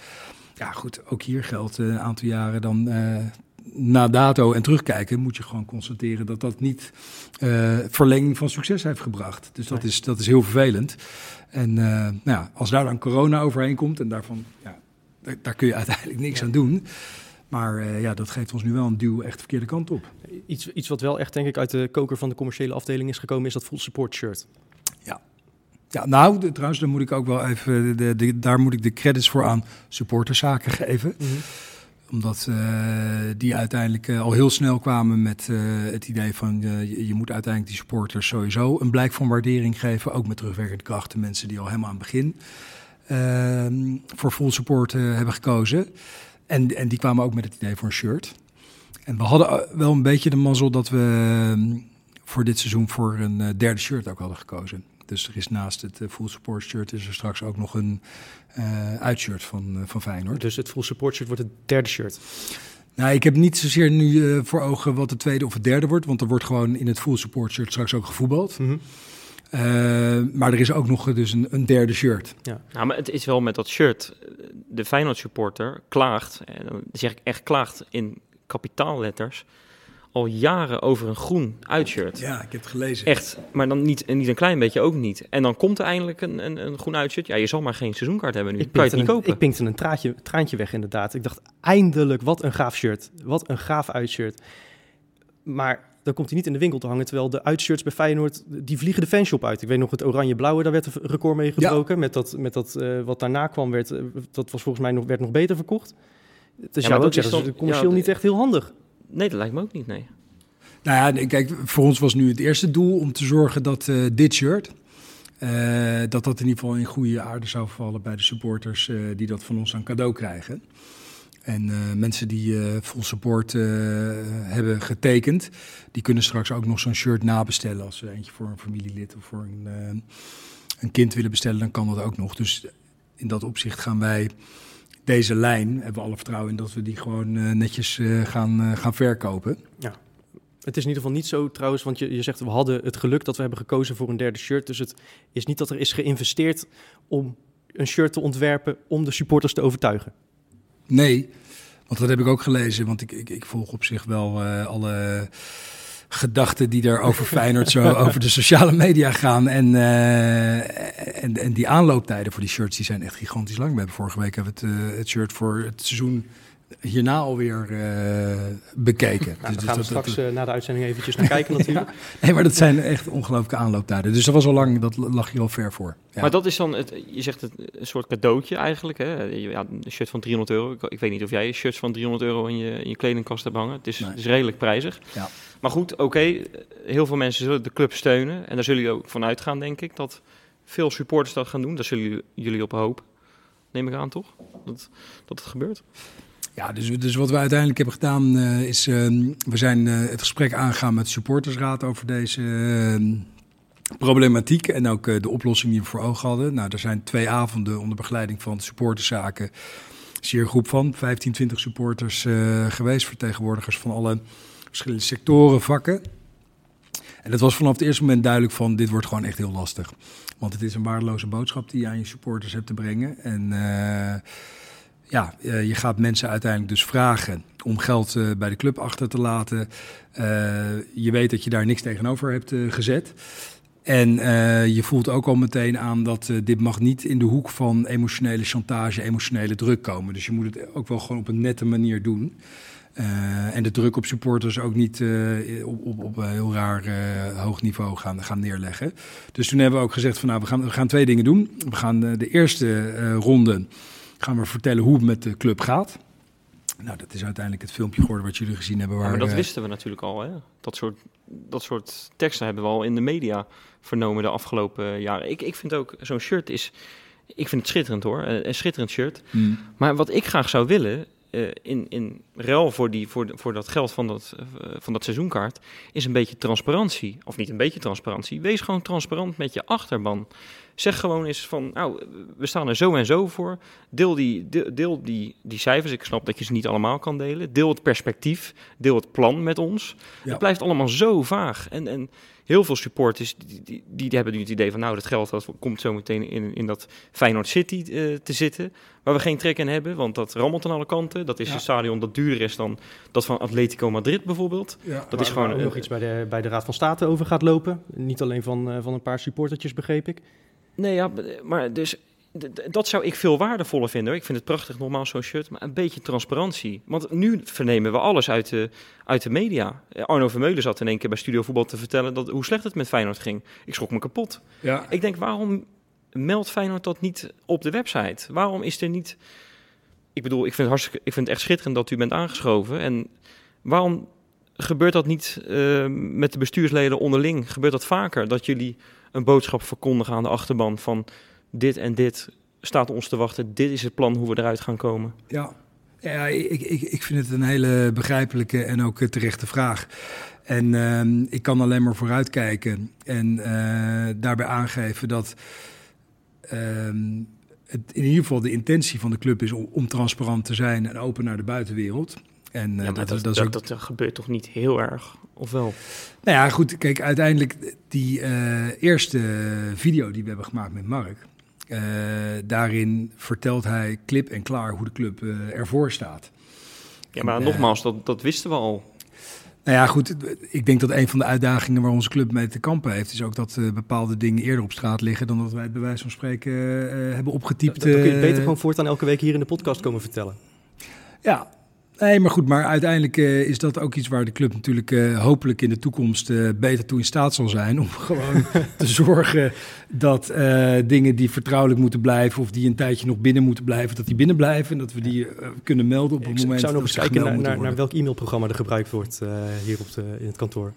Ja, goed, ook hier geldt een aantal jaren dan na dato en terugkijken, moet je gewoon constateren dat dat niet eh, verlenging van succes heeft gebracht. Dus dat, is, dat is heel vervelend. En eh, nou ja, als daar dan corona overheen komt en daarvan, ja, daar, daar kun je [LAUGHS] uiteindelijk niks Ja. aan doen. Maar eh, ja, dat geeft ons nu wel een duw echt de verkeerde kant op. Iets, iets wat wel echt denk ik uit de koker van de commerciële afdeling is gekomen, is dat full support shirt. Ja, nou, de- trouwens, daar moet ik ook wel even, de, de, daar moet ik de credits voor aan supporterszaken geven. Omdat eh, die uiteindelijk eh, al heel snel kwamen met eh, het idee van je, moet uiteindelijk die supporters sowieso een blijk van waardering geven. Ook met terugwerkende krachten, mensen die al helemaal aan het begin ehm, voor full support hebben gekozen. En, en die kwamen ook met het idee voor een shirt. En we hadden wel een beetje de mazzel dat we ehm, voor dit seizoen voor een derde shirt ook hadden gekozen. Dus er is naast het full support shirt is er straks ook nog een uitshirt van, eh, van Feyenoord. Dus het full support shirt wordt het derde shirt. Nou, ik heb niet zozeer nu eh, voor ogen wat het tweede of het derde wordt. Want er wordt gewoon in het full support shirt straks ook gevoetbald. Eh, maar er is ook nog eh, dus een, een derde shirt. Nou, maar het is wel met dat shirt. eh, De Feyenoord supporter klaagt, en dan zeg ik echt klaagt in kapitaalletters, al jaren over een groen uitshirt. Ja, ik heb het gelezen. Echt, maar dan niet, en niet een klein beetje ook niet. En dan komt er eindelijk een, een, een groen uitshirt. Ja, je zal maar geen seizoenkaart hebben nu. Ik kan je het pinkte niet een, kopen. ik pinkte een traantje, traantje weg inderdaad. Ik dacht, eindelijk, wat een gaaf shirt. Wat een gaaf uitshirt. Maar dan komt hij niet in de winkel te hangen. Terwijl de uitshirts bij Feyenoord, die vliegen de fanshop uit. Ik weet nog het oranje-blauwe, daar werd een record mee gebroken. Met dat, met dat eh, wat daarna kwam, werd, eh, dat was volgens mij nog, werd nog beter verkocht. Dus Ja, maar dat is zeggen, dan- is commercieel ja, niet echt heel handig. Nee, dat lijkt me ook niet, nee. Nou ja, kijk, voor ons was nu het eerste doel om te zorgen dat eh, dit shirt, eh, dat dat in ieder geval in goede aarde zou vallen bij de supporters eh, die dat van ons aan cadeau krijgen. En mensen die full support hebben getekend, die kunnen straks ook nog zo'n shirt nabestellen. Als ze eentje voor een familielid of voor een, een kind willen bestellen, dan kan dat ook nog. Dus in dat opzicht gaan wij deze lijn, hebben we alle vertrouwen in dat we die gewoon eh, netjes eh, gaan, eh, gaan verkopen. Het is in ieder geval niet zo trouwens, want je, je zegt we hadden het geluk dat we hebben gekozen voor een derde shirt. Dus het is niet dat er is geïnvesteerd om een shirt te ontwerpen om de supporters te overtuigen. Nee, want dat heb ik ook gelezen. Want ik, ik, ik volg op zich wel alle gedachten die er over Feyenoord zo [LAUGHS] over de sociale media gaan. En, eh, en, en die aanlooptijden voor die shirts die zijn echt gigantisch lang. We hebben vorige week hebben we het, eh, het shirt voor het seizoen hierna alweer uh, bekeken. Nou, dus, daar gaan we straks dat, na de uitzending eventjes naar kijken [LAUGHS] natuurlijk. ja. Nee, maar dat zijn echt ongelooflijke aanlooptijden. Dus dat was al lang, dat lag je al ver voor. Ja. Maar dat is dan, het, je zegt het, een soort cadeautje eigenlijk. Hè? Ja, een shirt van 300 euro. Ik, ik weet niet of jij shirts van 300 euro in je, in je kledingkast hebt hangen. Het is, het is redelijk prijzig. Ja. Maar goed, oké, heel veel mensen zullen de club steunen. En daar zullen jullie ook van uitgaan, denk ik, dat veel supporters dat gaan doen. Daar zullen jullie op hopen. Neem ik aan, toch? Dat, dat het gebeurt. Ja, dus, dus wat we uiteindelijk hebben gedaan uh, is, uh, we zijn uh, het gesprek aangegaan met de supportersraad over deze ehm, problematiek en ook de oplossing die we voor ogen hadden. Nou, er zijn twee avonden onder begeleiding van supporterszaken, zeer groep van 15, 20 supporters geweest, vertegenwoordigers van alle verschillende sectoren, vakken. En het was vanaf het eerste moment duidelijk van dit wordt gewoon echt heel lastig. Want het is een waardeloze boodschap die je aan je supporters hebt te brengen. En uh, ja, uh, je gaat mensen uiteindelijk dus vragen om geld uh, bij de club achter te laten. je weet dat je daar niks tegenover hebt gezet. En je voelt ook al meteen aan dat dit mag niet in de hoek van emotionele chantage, emotionele druk komen. Dus je moet het ook wel gewoon op een nette manier doen. Uh, en de druk op supporters ook niet uh, op, op, op, een heel raar uh, hoog niveau gaan, gaan neerleggen. Dus toen hebben we ook gezegd van nou, we gaan, we gaan twee dingen doen. We gaan de eerste ronde gaan we vertellen hoe het met de club gaat. Nou, dat is uiteindelijk het filmpje geworden wat jullie gezien hebben. Waar, ja, maar dat wisten we natuurlijk al. Hè? Dat, soort, dat soort teksten hebben we al in de media vernomen de afgelopen jaren. Ik, ik vind ook, zo'n shirt is... Ik vind het schitterend hoor, een schitterend shirt. Mm. Maar wat ik graag zou willen, uh, in, in ruil voor, die, voor, voor dat geld van dat, uh, van dat seizoenkaart is een beetje transparantie. Of niet een beetje transparantie. Wees gewoon transparant met je achterban. Zeg gewoon eens van, nou, we staan er zo en zo voor. Deel die, deel, deel die, die cijfers. Ik snap dat je ze niet allemaal kan delen. Deel het perspectief. Deel het plan met ons. Ja. Het blijft allemaal zo vaag. En, en heel veel supporters die, die, die, hebben nu het idee van nou, dat geld dat komt zo meteen in, in dat Feyenoord City uh, te zitten. Waar we geen trek in hebben, want dat rammelt aan alle kanten. Dat is ja. een stadion dat duurder is dan dat van Atletico Madrid bijvoorbeeld. Ja, dat is gewoon uh, nog iets bij de, bij de Raad van State over gaat lopen. Niet alleen van, uh, van een paar supportertjes, begreep ik. Nee, ja, maar dus dat zou ik veel waardevoller vinden. Ik vind het prachtig, normaal zo'n shirt, maar een beetje transparantie. Want nu vernemen we alles uit de, uit de media. Arno Vermeulen zat in één keer bij Studio Voetbal te vertellen dat, hoe slecht het met Feyenoord ging. Ik schrok me kapot. Ja. Ik denk, waarom meldt Feyenoord dat niet op de website? Waarom is er niet... Ik bedoel, ik vind, het hartstikke, ik vind het echt schitterend dat u bent aangeschoven. En waarom gebeurt dat niet uh, met de bestuursleden onderling? Gebeurt dat vaker? Dat jullie een boodschap verkondigen aan de achterban van dit en dit staat ons te wachten. Dit is het plan hoe we eruit gaan komen. Ja, ja ik, ik, ik vind het een hele begrijpelijke en ook terechte vraag. En uh, ik kan alleen maar vooruitkijken en uh, daarbij aangeven dat uh, het in ieder geval de intentie van de club is om transparant te zijn en open naar de buitenwereld. En, uh, ja, dat, dat, dat, ook... dat, gebeurt toch niet heel erg, of wel? Nou ja, goed, kijk, uiteindelijk die uh, eerste video die we hebben gemaakt met Mark... Uh, daarin vertelt hij klip en klaar hoe de club ervoor staat. Ja, maar en, nogmaals, dat, dat wisten we al. Nou ja, goed. Ik denk dat een van de uitdagingen waar onze club mee te kampen heeft, is ook dat uh, bepaalde dingen eerder op straat liggen dan dat wij het bij wijze van spreken uh, hebben opgetypt. Dat, dat kun je beter gewoon voortaan elke week hier in de podcast komen vertellen. Ja, Nee, maar goed, maar uiteindelijk uh, is dat ook iets waar de club natuurlijk uh, hopelijk in de toekomst uh, beter toe in staat zal zijn. Om [LAUGHS] gewoon te zorgen dat dingen die vertrouwelijk moeten blijven of die een tijdje nog binnen moeten blijven, dat die binnen blijven. En dat we die kunnen melden op het moment. Ik zou nog eens kijken naar, naar, naar, welk e-mailprogramma er gebruikt wordt hier op de, in het kantoor.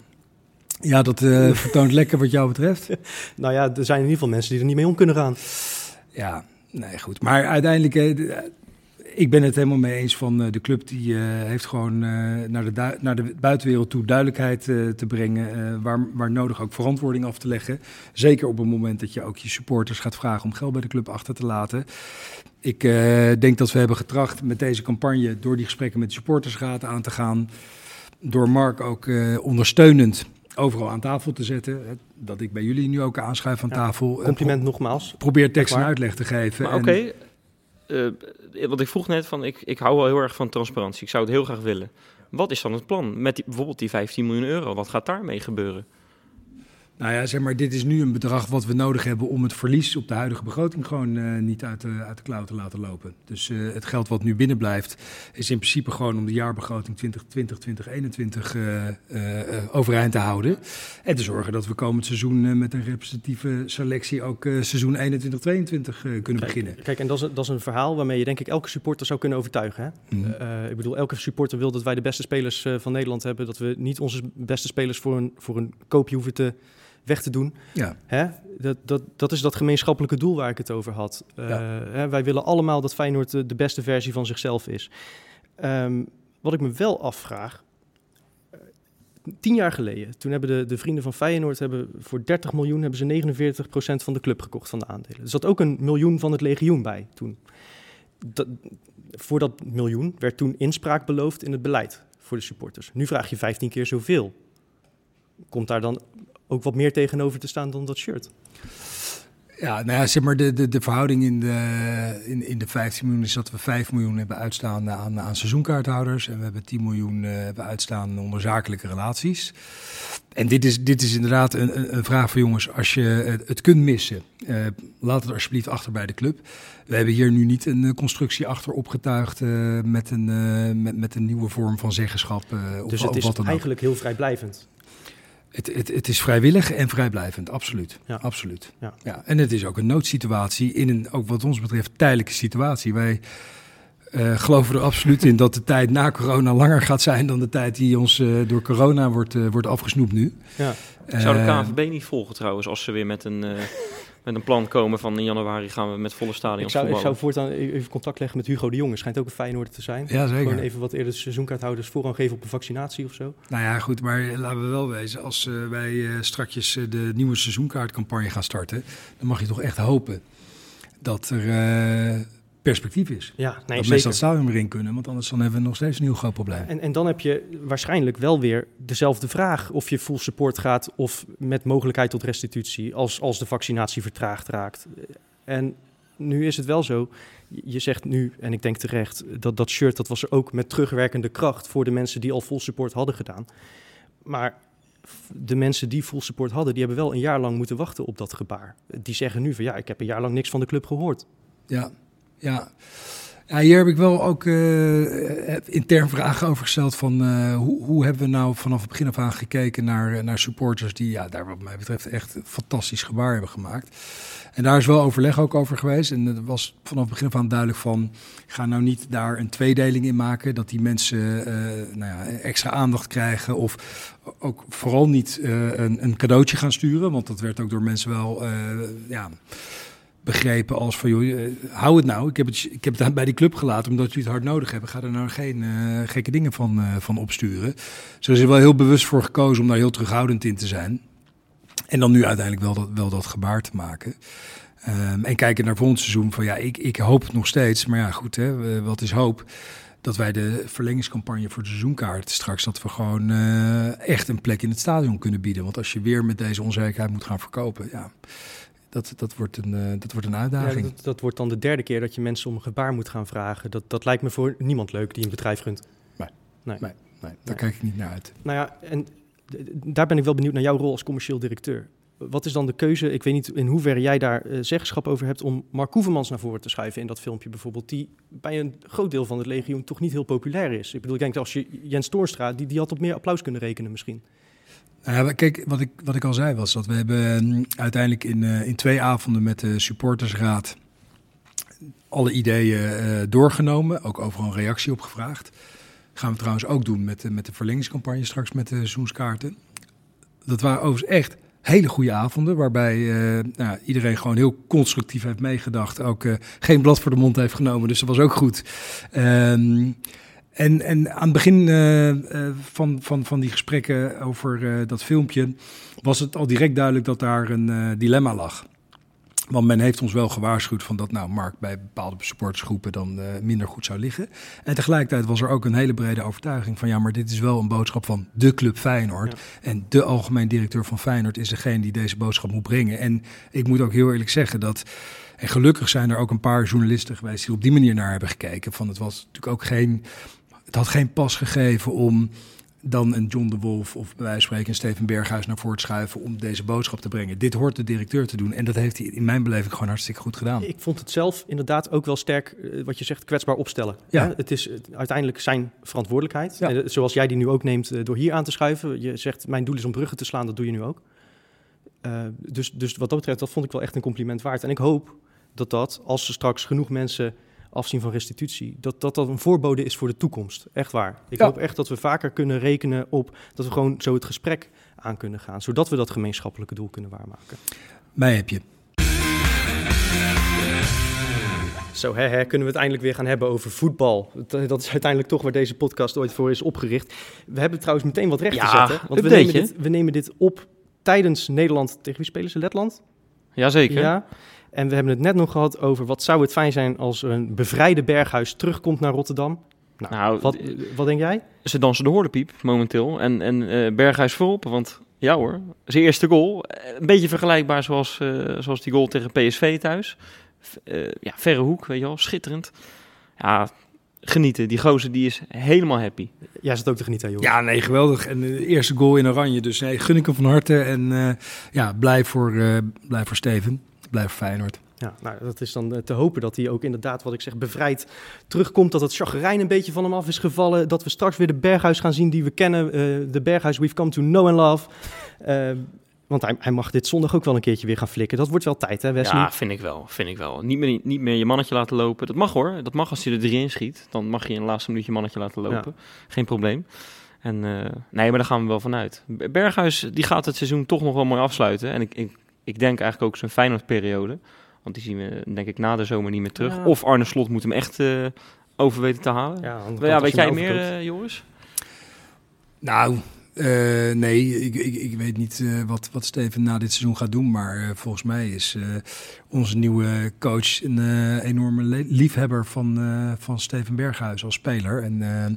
Ja, dat [LAUGHS] vertoont lekker wat jou betreft. [LAUGHS] nou ja, er zijn in ieder geval mensen die er niet mee om kunnen gaan. Ja, nee, goed. Maar uiteindelijk, ik ben het helemaal mee eens van uh, de club die uh, heeft gewoon uh, naar, de naar de buitenwereld toe duidelijkheid te brengen. waar, waar nodig ook verantwoording af te leggen. Zeker op het moment dat je ook je supporters gaat vragen om geld bij de club achter te laten. Ik denk dat we hebben getracht met deze campagne door die gesprekken met de supportersraad aan te gaan. Door Mark ook ondersteunend overal aan tafel te zetten. Dat ik bij jullie nu ook aanschuif aan ja, tafel. Compliment nogmaals. Probeer tekst en uitleg te geven. Oké, uh, wat ik vroeg net, van, ik, ik hou wel heel erg van transparantie. Ik zou het heel graag willen. Wat is dan het plan met bijvoorbeeld die 15 miljoen euro? Wat gaat daarmee gebeuren? Nou ja, zeg maar, dit is nu een bedrag wat we nodig hebben om het verlies op de huidige begroting gewoon uh, niet uit de, uit de klauw te laten lopen. Dus uh, het geld wat nu binnen blijft, is in principe gewoon om de jaarbegroting 2020, 2021 uh, overeind te houden. En te zorgen dat we komend seizoen met een representatieve selectie ook seizoen 21, 22 kunnen kijk, beginnen. Kijk, en dat is, dat is een verhaal waarmee je denk ik elke supporter zou kunnen overtuigen. Hè? Mm. ik bedoel, elke supporter wil dat wij de beste spelers van Nederland hebben. Dat we niet onze beste spelers voor een, voor een koopje hoeven te weg te doen. Ja. Hè? Dat, dat, dat is dat gemeenschappelijke doel waar ik het over had. Uh, hè, wij willen allemaal dat Feyenoord de, de, beste versie van zichzelf is. Um, wat ik me wel afvraag, uh, tien jaar geleden, toen hebben de, de vrienden van Feyenoord hebben voor 30 miljoen hebben ze 49% van de club gekocht van de aandelen. Er zat ook een miljoen van het legioen bij toen. Dat, voor dat miljoen werd toen inspraak beloofd in het beleid voor de supporters. Nu vraag je 15 keer zoveel. Komt daar dan ook wat meer tegenover te staan dan dat shirt. Ja, nou ja, zeg maar, de, de, de verhouding in de, in, in de 15 miljoen is dat we 5 miljoen hebben uitstaan aan, aan seizoenkaarthouders. En we hebben 10 miljoen uh, hebben uitstaan onder zakelijke relaties. En dit is, dit is inderdaad een, een vraag voor jongens, als je het, het kunt missen, uh, laat het alsjeblieft achter bij de club. We hebben hier nu niet een constructie achter opgetuigd uh, met, een, met, met een nieuwe vorm van zeggenschap. dus het is eigenlijk heel vrijblijvend. Het, het, het, is vrijwillig en vrijblijvend, absoluut. Ja. absoluut. Ja. Ja. En het is ook een noodsituatie in een, ook wat ons betreft, tijdelijke situatie. Wij uh, geloven er absoluut in dat de tijd na corona langer gaat zijn dan de tijd die ons uh, door corona wordt, uh, wordt afgesnoept nu. Ja. Zou de KNVB niet volgen trouwens als ze weer met een met een plan komen van in januari gaan we met volle stadion ik zou, voetballen. Ik zou voortaan even contact leggen met Hugo de Jonge. Schijnt ook een Feyenoord te zijn. Ja, zeker. Gewoon even wat eerder de seizoenkaarthouders voorrang geven op een vaccinatie of zo. Nou ja, goed, maar laten we wel wezen. Als uh, wij uh, strakjes uh, de nieuwe seizoenkaartcampagne gaan starten... dan mag je toch echt hopen dat er perspectief is. Ja, nee, dat zeker. mensen dat stadion erin kunnen, want anders dan hebben we nog steeds een heel groot probleem. En, en dan heb je waarschijnlijk wel weer dezelfde vraag of je full support gaat of met mogelijkheid tot restitutie als, als de vaccinatie vertraagd raakt. En nu is het wel zo, je zegt nu, en ik denk terecht, dat dat shirt dat was er ook met terugwerkende kracht voor de mensen die al full support hadden gedaan. Maar de mensen die full support hadden, die hebben wel een jaar lang moeten wachten op dat gebaar. Die zeggen nu van ja, ik heb een jaar lang niks van de club gehoord. Ja, ja. Ja, hier heb ik wel ook uh, intern vragen over gesteld van uh, hoe, hoe hebben we nou vanaf het begin af aan gekeken naar, naar supporters die ja, daar wat mij betreft echt fantastisch gebaar hebben gemaakt. En daar is wel overleg ook over geweest. En het was vanaf het begin af aan duidelijk van, ga nou niet daar een tweedeling in maken. Dat die mensen nou ja, extra aandacht krijgen of ook vooral niet een, een cadeautje gaan sturen. Want dat werd ook door mensen wel, ja begrepen als van, joh, eh, hou het nou. Ik heb het, ik heb het bij die club gelaten omdat jullie het hard nodig hebben. Ga er nou geen uh, gekke dingen van, uh, van opsturen. Zo is er wel heel bewust voor gekozen om daar heel terughoudend in te zijn. En dan nu uiteindelijk wel dat, wel dat gebaar te maken. Um, en kijken naar volgend seizoen van, ja, ik, ik hoop het nog steeds. Maar ja, goed, hè, wat is hoop? Dat wij de verlengingscampagne voor de seizoenkaart straks, dat we gewoon echt een plek in het stadion kunnen bieden. Want als je weer met deze onzekerheid moet gaan verkopen, ja dat, dat, wordt een, uh, dat wordt een uitdaging. Ja, dat, dat, wordt dan de derde keer dat je mensen om een gebaar moet gaan vragen. Dat, dat lijkt me voor niemand leuk die een bedrijf runt. Nee, nee. nee, nee daar kijk ik niet naar uit. Nou ja, en daar ben ik wel benieuwd naar jouw rol als commercieel directeur. Wat is dan de keuze? Ik weet niet in hoeverre jij daar uh, zeggenschap over hebt om Mark Koevermans naar voren te schuiven in dat filmpje bijvoorbeeld, die bij een groot deel van het legioen toch niet heel populair is. Ik bedoel, ik denk als je Jens Toornstra, die, die had op meer applaus kunnen rekenen misschien. Nou ja, kijk, wat ik, wat ik al zei was dat we hebben mm, uiteindelijk in, uh, in twee avonden met de supportersraad alle ideeën uh, doorgenomen, ook overal een reactie op gevraagd. Gaan we trouwens ook doen met, met de verlengingscampagne straks met de seizoenskaarten. Dat waren overigens echt hele goede avonden, waarbij uh, nou, iedereen gewoon heel constructief heeft meegedacht. Ook geen blad voor de mond heeft genomen, dus dat was ook goed. Ehm, en, en aan het begin uh, uh, van, van, van die gesprekken over uh, dat filmpje was het al direct duidelijk dat daar een dilemma lag. Want men heeft ons wel gewaarschuwd van dat nou Mark bij bepaalde supportersgroepen dan minder goed zou liggen. En tegelijkertijd was er ook een hele brede overtuiging van ja, maar dit is wel een boodschap van de club Feyenoord. Ja. En de algemeen directeur van Feyenoord is degene die deze boodschap moet brengen. En ik moet ook heel eerlijk zeggen dat... En gelukkig zijn er ook een paar journalisten geweest die op die manier naar hebben gekeken. Van het was natuurlijk ook geen het had geen pas gegeven om dan een John de Wolf of bij wijze van spreken een Steven Berghuis naar voren te schuiven om deze boodschap te brengen. Dit hoort de directeur te doen en dat heeft hij in mijn beleving gewoon hartstikke goed gedaan. Ik vond het zelf inderdaad ook wel sterk, eh, wat je zegt, kwetsbaar opstellen. Ja. Het is eh, uiteindelijk zijn verantwoordelijkheid. Ja. En, eh, zoals jij die nu ook neemt door hier aan te schuiven. Je zegt, mijn doel is om bruggen te slaan, dat doe je nu ook. Dus, dus wat dat betreft, dat vond ik wel echt een compliment waard. En ik hoop dat dat, als er straks genoeg mensen afzien van restitutie, dat dat, dat een voorbode is voor de toekomst. Echt waar. Ik Ja. hoop echt dat we vaker kunnen rekenen op dat we gewoon zo het gesprek aan kunnen gaan. Zodat we dat gemeenschappelijke doel kunnen waarmaken. Mij heb je. Zo, hè, hè, kunnen we het eindelijk weer gaan hebben over voetbal. Dat, dat is uiteindelijk toch waar deze podcast ooit voor is opgericht. We hebben trouwens meteen wat recht Ja, te zetten. Want we nemen, dit, we nemen dit op tijdens Nederland. Tegen wie spelen ze? Letland? Jazeker. Ja. En we hebben het net nog gehad over wat zou het fijn zijn als er een bevrijde berghuis terugkomt naar Rotterdam. Nou, Nou, wat, wat denk jij? Ze dansen de hoordepiep momenteel. En, en eh, Berghuis voorop, want ja hoor, zijn eerste goal. eh, Een beetje vergelijkbaar zoals, eh, zoals die goal tegen PSV thuis. Eh, ja, verre hoek, weet je wel, schitterend. Ja, genieten. Die gozer die is helemaal happy. Jij zit ook te genieten, joh. Ja, nee, geweldig. En de eerste goal in oranje, dus nee, gun ik hem van harte. En eh, ja, blij voor, eh blij voor Steven, blij voor Feyenoord. Ja, nou, dat is dan eh, te hopen dat hij ook inderdaad, wat ik zeg, bevrijd terugkomt. Dat het chagrijn een beetje van hem af is gevallen. Dat we straks weer de berghuis gaan zien die we kennen. eh, de berghuis we've come to know and love. Eh, want hij, hij mag dit zondag ook wel een keertje weer gaan flikken. Dat wordt wel tijd, hè Wesley? Ja, vind ik wel. Vind ik wel. Niet meer, niet meer je mannetje laten lopen. Dat mag hoor. Dat mag als je er drie in schiet. Dan mag je in het laatste minuut je mannetje laten lopen. Geen probleem. En eh, nee, maar daar gaan we wel vanuit. Berghuis die gaat het seizoen toch nog wel mooi afsluiten. En ik, ik, ik denk eigenlijk ook zijn Feyenoord-periode. Want die zien we denk ik na de zomer niet meer terug. Ja. Of Arne Slot moet hem echt eh, over weten te halen. Ja, weet jij meer, eh, Joris? Nou, eh, nee, ik, ik, ik weet niet eh, wat, wat Steven na dit seizoen gaat doen. Maar eh, volgens mij is eh, onze nieuwe coach een enorme liefhebber van, eh, van Steven Berghuis als speler. En eh,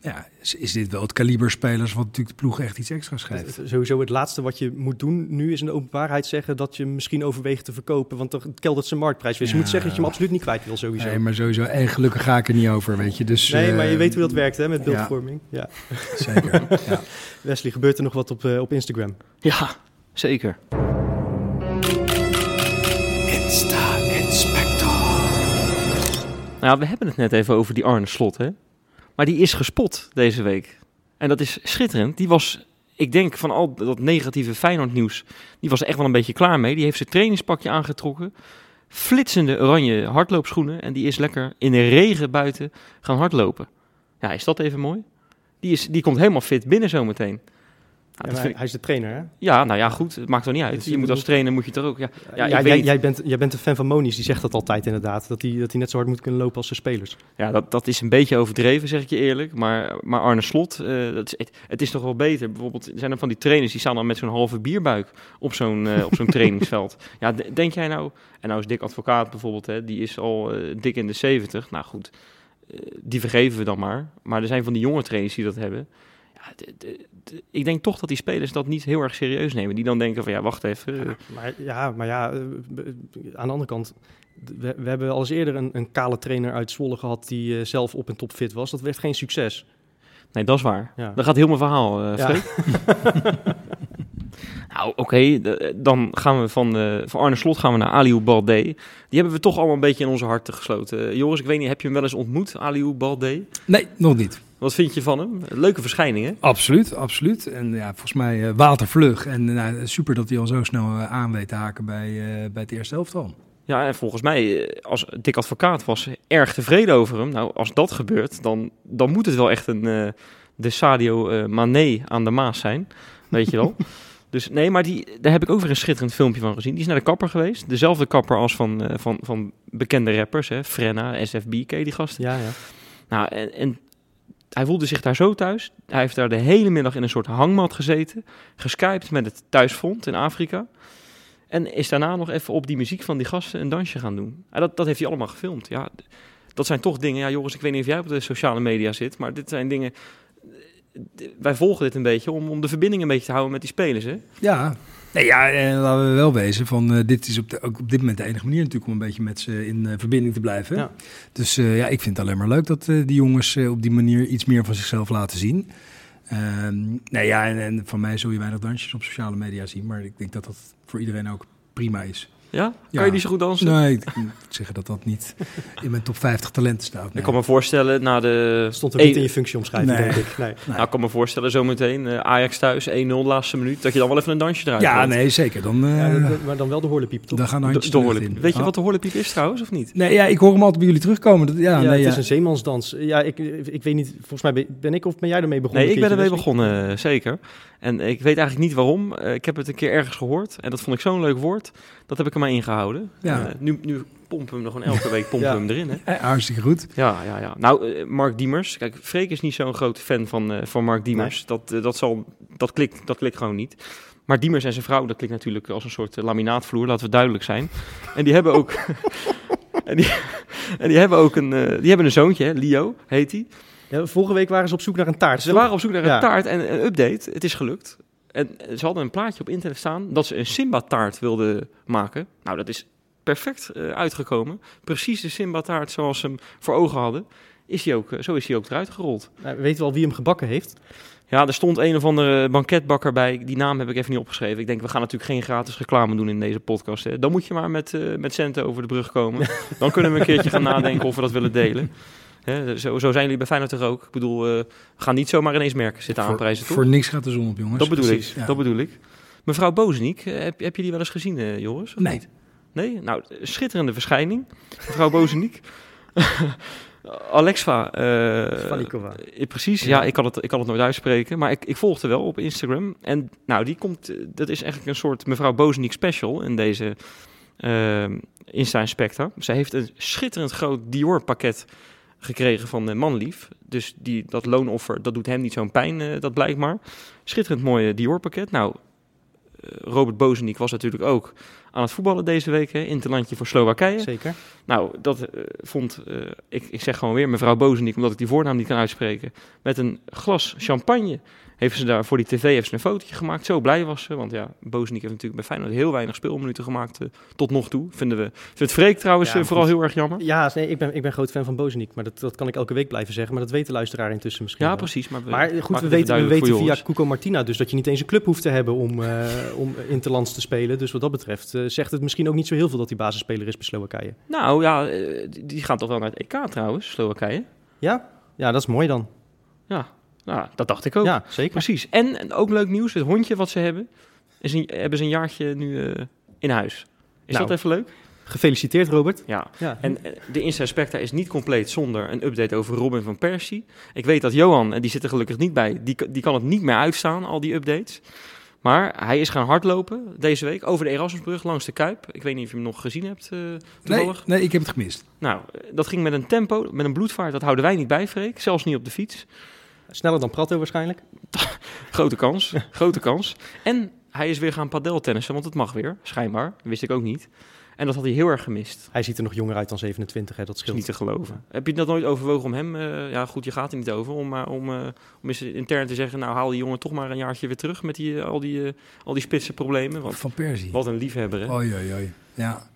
ja, is, is dit wel het kaliber spelers wat natuurlijk de ploeg echt iets extra's geeft. Het- het- Sowieso het laatste wat je moet doen nu is in de openbaarheid zeggen dat je misschien overweegt te verkopen. Want dan keldert zijn marktprijs weer. Dus je moet zeggen dat je hem absoluut niet kwijt wil sowieso. Nee, maar sowieso. En gelukkig ga ik er niet over, weet je. Dus, Nee, maar je eh, weet hoe dat werkt hè, met beeldvorming. Ja. Zeker. [LAUGHS] ja. Wesley, gebeurt er nog wat op, eh, op Instagram? Ja, zeker. Nou, ja, we hebben het net even over die Arne Slot, hè? Maar die is gespot deze week. En dat is schitterend. Die was, ik denk van al dat negatieve Feyenoord nieuws, die was echt wel een beetje klaar mee. Die heeft zijn trainingspakje aangetrokken. Flitsende oranje hardloopschoenen. En die is lekker in de regen buiten gaan hardlopen. Ja, is dat even mooi? Die, is, die komt helemaal fit binnen zometeen. Ja, ik- hij is de trainer hè? ja, nou ja, goed. Het maakt wel niet uit. Dus je je moet als trainer moet je toch ook... Ja, ja, ik weet jij, jij, bent, jij bent een fan van Moniz, die zegt dat altijd inderdaad. Dat hij, dat net zo hard moet kunnen lopen als zijn spelers. Ja, dat, dat is een beetje overdreven, zeg ik je eerlijk. Maar, maar Arne Slot, eh, dat is, het, het is toch wel beter. Bijvoorbeeld zijn er van die trainers die staan dan met zo'n halve bierbuik op zo'n eh, op zo'n [LAUGHS] trainingsveld. Ja, denk jij nou... En nou is Dick Advocaat bijvoorbeeld, hè, die is al eh, dik in de 70. Nou goed, die vergeven we dan maar. Maar er zijn van die jonge trainers die dat hebben. Ja, ik denk toch dat die spelers dat niet heel erg serieus nemen. Die dan denken van, ja, wacht even. eh, Maar ja, maar ja eh, aan de andere kant... We, we hebben al eens eerder een, een kale trainer uit Zwolle gehad... die eh, zelf op en top fit was. Dat werd geen succes. Nee, dat is waar. Ja. Dat gaat heel mijn verhaal, eh Ja. [LAUGHS] Nou, oké, dan gaan we van, eh, van Arne Slot gaan we naar Aliou Balde. Die hebben we toch allemaal een beetje in onze harten gesloten. Joris, ik weet niet, heb je hem wel eens ontmoet, Aliou Balde? Nee, nog niet. Wat vind je van hem? Leuke verschijning, hè? Absoluut, absoluut. En ja, volgens mij eh, watervlug. En eh, nou, super dat hij al zo snel eh, aan weet te haken bij, bij het eerste elftal. Ja, en volgens mij, als Dick Advocaat was erg tevreden over hem. Nou, als dat gebeurt, dan, dan moet het wel echt een de Sadio Mané aan de Maas zijn. Weet je wel? [LAUGHS] dus nee, maar die, daar heb ik ook weer een schitterend filmpje van gezien. Die is naar de kapper geweest. Dezelfde kapper als van, van, van bekende rappers, hè. Frenna, SFB, die gasten? Ja, ja. Nou, en, en hij voelde zich daar zo thuis. Hij heeft daar de hele middag in een soort hangmat gezeten. Geskyped met het thuisfront in Afrika. En is daarna nog even op die muziek van die gasten een dansje gaan doen. En dat, dat heeft hij allemaal gefilmd. Ja, dat zijn toch dingen... Ja, Joris, ik weet niet of jij op de sociale media zit... maar dit zijn dingen... d- Wij volgen dit een beetje om, om de verbinding een beetje te houden met die spelers, hè? Ja, nee, ja en laten we wel wezen van eh, dit is op de, ook op dit moment de enige manier natuurlijk om een beetje met ze in eh, verbinding te blijven. Ja. Dus eh, ja, ik vind het alleen maar leuk dat eh, die jongens eh, op die manier iets meer van zichzelf laten zien. Nee, ja, en, en van mij zul je weinig dansjes op sociale media zien. Maar ik denk dat dat voor iedereen ook prima is. Ja? Kan je niet zo goed dansen? Nee, ik [LAUGHS] moet zeggen dat dat niet in mijn top 50 talenten staat. Ik nee. kan me voorstellen, na de... Stond ook niet één- in je functieomschrijving, Nee. denk ik. Nee. Nou, ik kan me voorstellen zometeen, eh, Ajax thuis, 1-0 laatste minuut, dat je dan wel even een dansje eruit Ja, nee, zeker. Dan, eh, Ja, dat- maar dan wel de horlepiep, toch? dan gaan de De, handjes de de lucht horlepiep. in. Weet je Ah. wat de horlepiep is trouwens, of niet? Nee, ja, ik hoor hem altijd bij jullie terugkomen. Dat, ja, Ja, nee, het ja. is een zeemansdans. Ja, ik, ik weet niet, volgens mij ben, ik of ben jij ermee begonnen? Nee, ik ben ermee begonnen, eh, zeker. En ik weet eigenlijk niet waarom. Ik heb het een keer ergens gehoord en dat vond ik zo'n leuk woord. Dat heb ik er maar ingehouden. Ja. Eh, nu, nu pompen we hem nog een elke week pompen Ja. we hem erin, hè? Eh, hartstikke goed. Ja, ja, ja. Nou, eh, Mark Diemers. Kijk, Freek is niet zo'n grote fan van, eh, van Mark Diemers. Dat, dat, zal, dat, klikt, dat klikt gewoon niet. Maar Diemers en zijn vrouw, dat klinkt natuurlijk als een soort laminaatvloer, laten we duidelijk zijn. En die hebben ook... [LAUGHS] en, die, en die hebben ook een, eh, die hebben een zoontje, hè, Leo heet hij. Ja, vorige week waren ze op zoek naar een taart. Ze waren op zoek naar een Ja. taart en een update. Het is gelukt. En ze hadden een plaatje op internet staan dat ze een Simba-taart wilden maken. Nou, dat is perfect eh, uitgekomen. Precies de Simba-taart zoals ze hem voor ogen hadden. Is die ook, eh, zo is hij ook eruit gerold. Nou, weet je wel wie hem gebakken heeft? Ja, er stond een of andere banketbakker bij. Die naam heb ik even niet opgeschreven. Ik denk, we gaan natuurlijk geen gratis reclame doen in deze podcast. Hè. Dan moet je maar met, eh, met centen over de brug komen. [LAUGHS] Dan kunnen we een keertje gaan nadenken of we dat willen delen. Hè, zo, zo zijn jullie bij Feyenoord toch ook? Ik bedoel, eh, we gaan niet zomaar ineens merken zitten Voor, aanprijzen, toch? voor niks gaat de zon op, jongens. Dat bedoel Precies, ik, ja. dat bedoel ik. Mevrouw Bozeniek, eh, heb, heb je die wel eens gezien, eh, Joris? Nee. niet? Nee? Nou, schitterende verschijning. Mevrouw Bozeniek. [LAUGHS] Alexa. eh, eh, precies, ja, Ja. ik, kan het, ik kan het nooit uitspreken. Maar ik, ik volgde wel op Instagram. En nou, die komt, dat is eigenlijk een soort mevrouw Bozeniek special in deze eh Insta Inspector. Zij heeft een schitterend groot Dior pakket gekregen van de manlief. Dus die, dat loonoffer, dat doet hem niet zo'n pijn, eh, dat blijkt maar. Schitterend mooie Dior pakket. Nou, eh, Robert Bozeniek was natuurlijk ook aan het voetballen deze week hè, in het landje voor Slowakije. Zeker. Nou, dat eh, vond, eh, ik, ik zeg gewoon weer mevrouw Bozeniek, omdat ik die voornaam niet kan uitspreken. Met een glas champagne heeft ze daar voor die tv heeft ze een fotootje gemaakt. Zo blij was ze, want ja, Bozeniek heeft natuurlijk bij Feyenoord heel weinig speelminuten gemaakt eh, tot nog toe. Vinden we, vindt het Freek trouwens Ja, vooral heel erg jammer. Ja, nee, ik ben, ik ben groot fan van Bozeniek, maar dat, dat kan ik elke week blijven zeggen. Maar dat weet de luisteraar intussen misschien Ja, wel. precies. Maar, we, Maar goed, we weten, we weten via. Cuco Martina dus dat je niet eens een club hoeft te hebben om, om interlands te spelen. Dus wat dat betreft zegt het misschien ook niet zo heel veel dat hij basisspeler is bij Slowakije. Nou ja, eh, die, gaan toch wel naar het EK trouwens, Slowakije. Ja? Ja, dat is mooi dan. Ja, nou, dat dacht ik ook. Ja, zeker. Precies. En, en ook leuk nieuws, het hondje wat ze hebben, is een, hebben ze een jaartje nu eh, in huis. Is Nou. dat even leuk? Gefeliciteerd, Robert. Ja. Ja. En eh, de Insta Specta is niet compleet zonder een update over Robin van Persie. Ik weet dat Johan, en die zit er gelukkig niet bij, die, die kan het niet meer uitstaan, al die updates. Maar hij is gaan hardlopen deze week over de Erasmusbrug langs de Kuip. Ik weet niet of je hem nog gezien hebt uh, Nee, toevallig. nee, ik heb het gemist. Nou, eh, dat ging met een tempo, met een bloedvaart, dat houden wij niet bij, Freek. Zelfs niet op de fiets. Sneller dan Prato waarschijnlijk. [LAUGHS] Grote kans, [LAUGHS] grote kans. En hij is weer gaan padeltennissen, want het mag weer, schijnbaar. Wist ik ook niet. En dat had hij heel erg gemist. Hij ziet er nog jonger uit dan 27, hè? dat is niet te geloven. Heb je dat nooit overwogen om hem, eh, ja goed, je gaat er niet over, om, maar om, eh, om eens intern te zeggen, nou haal die jongen toch maar een jaartje weer terug met die, eh, al, die, eh, al die spitse problemen. Want Van Persie. wat een liefhebber, hè? Oei, oei, oei. Ja.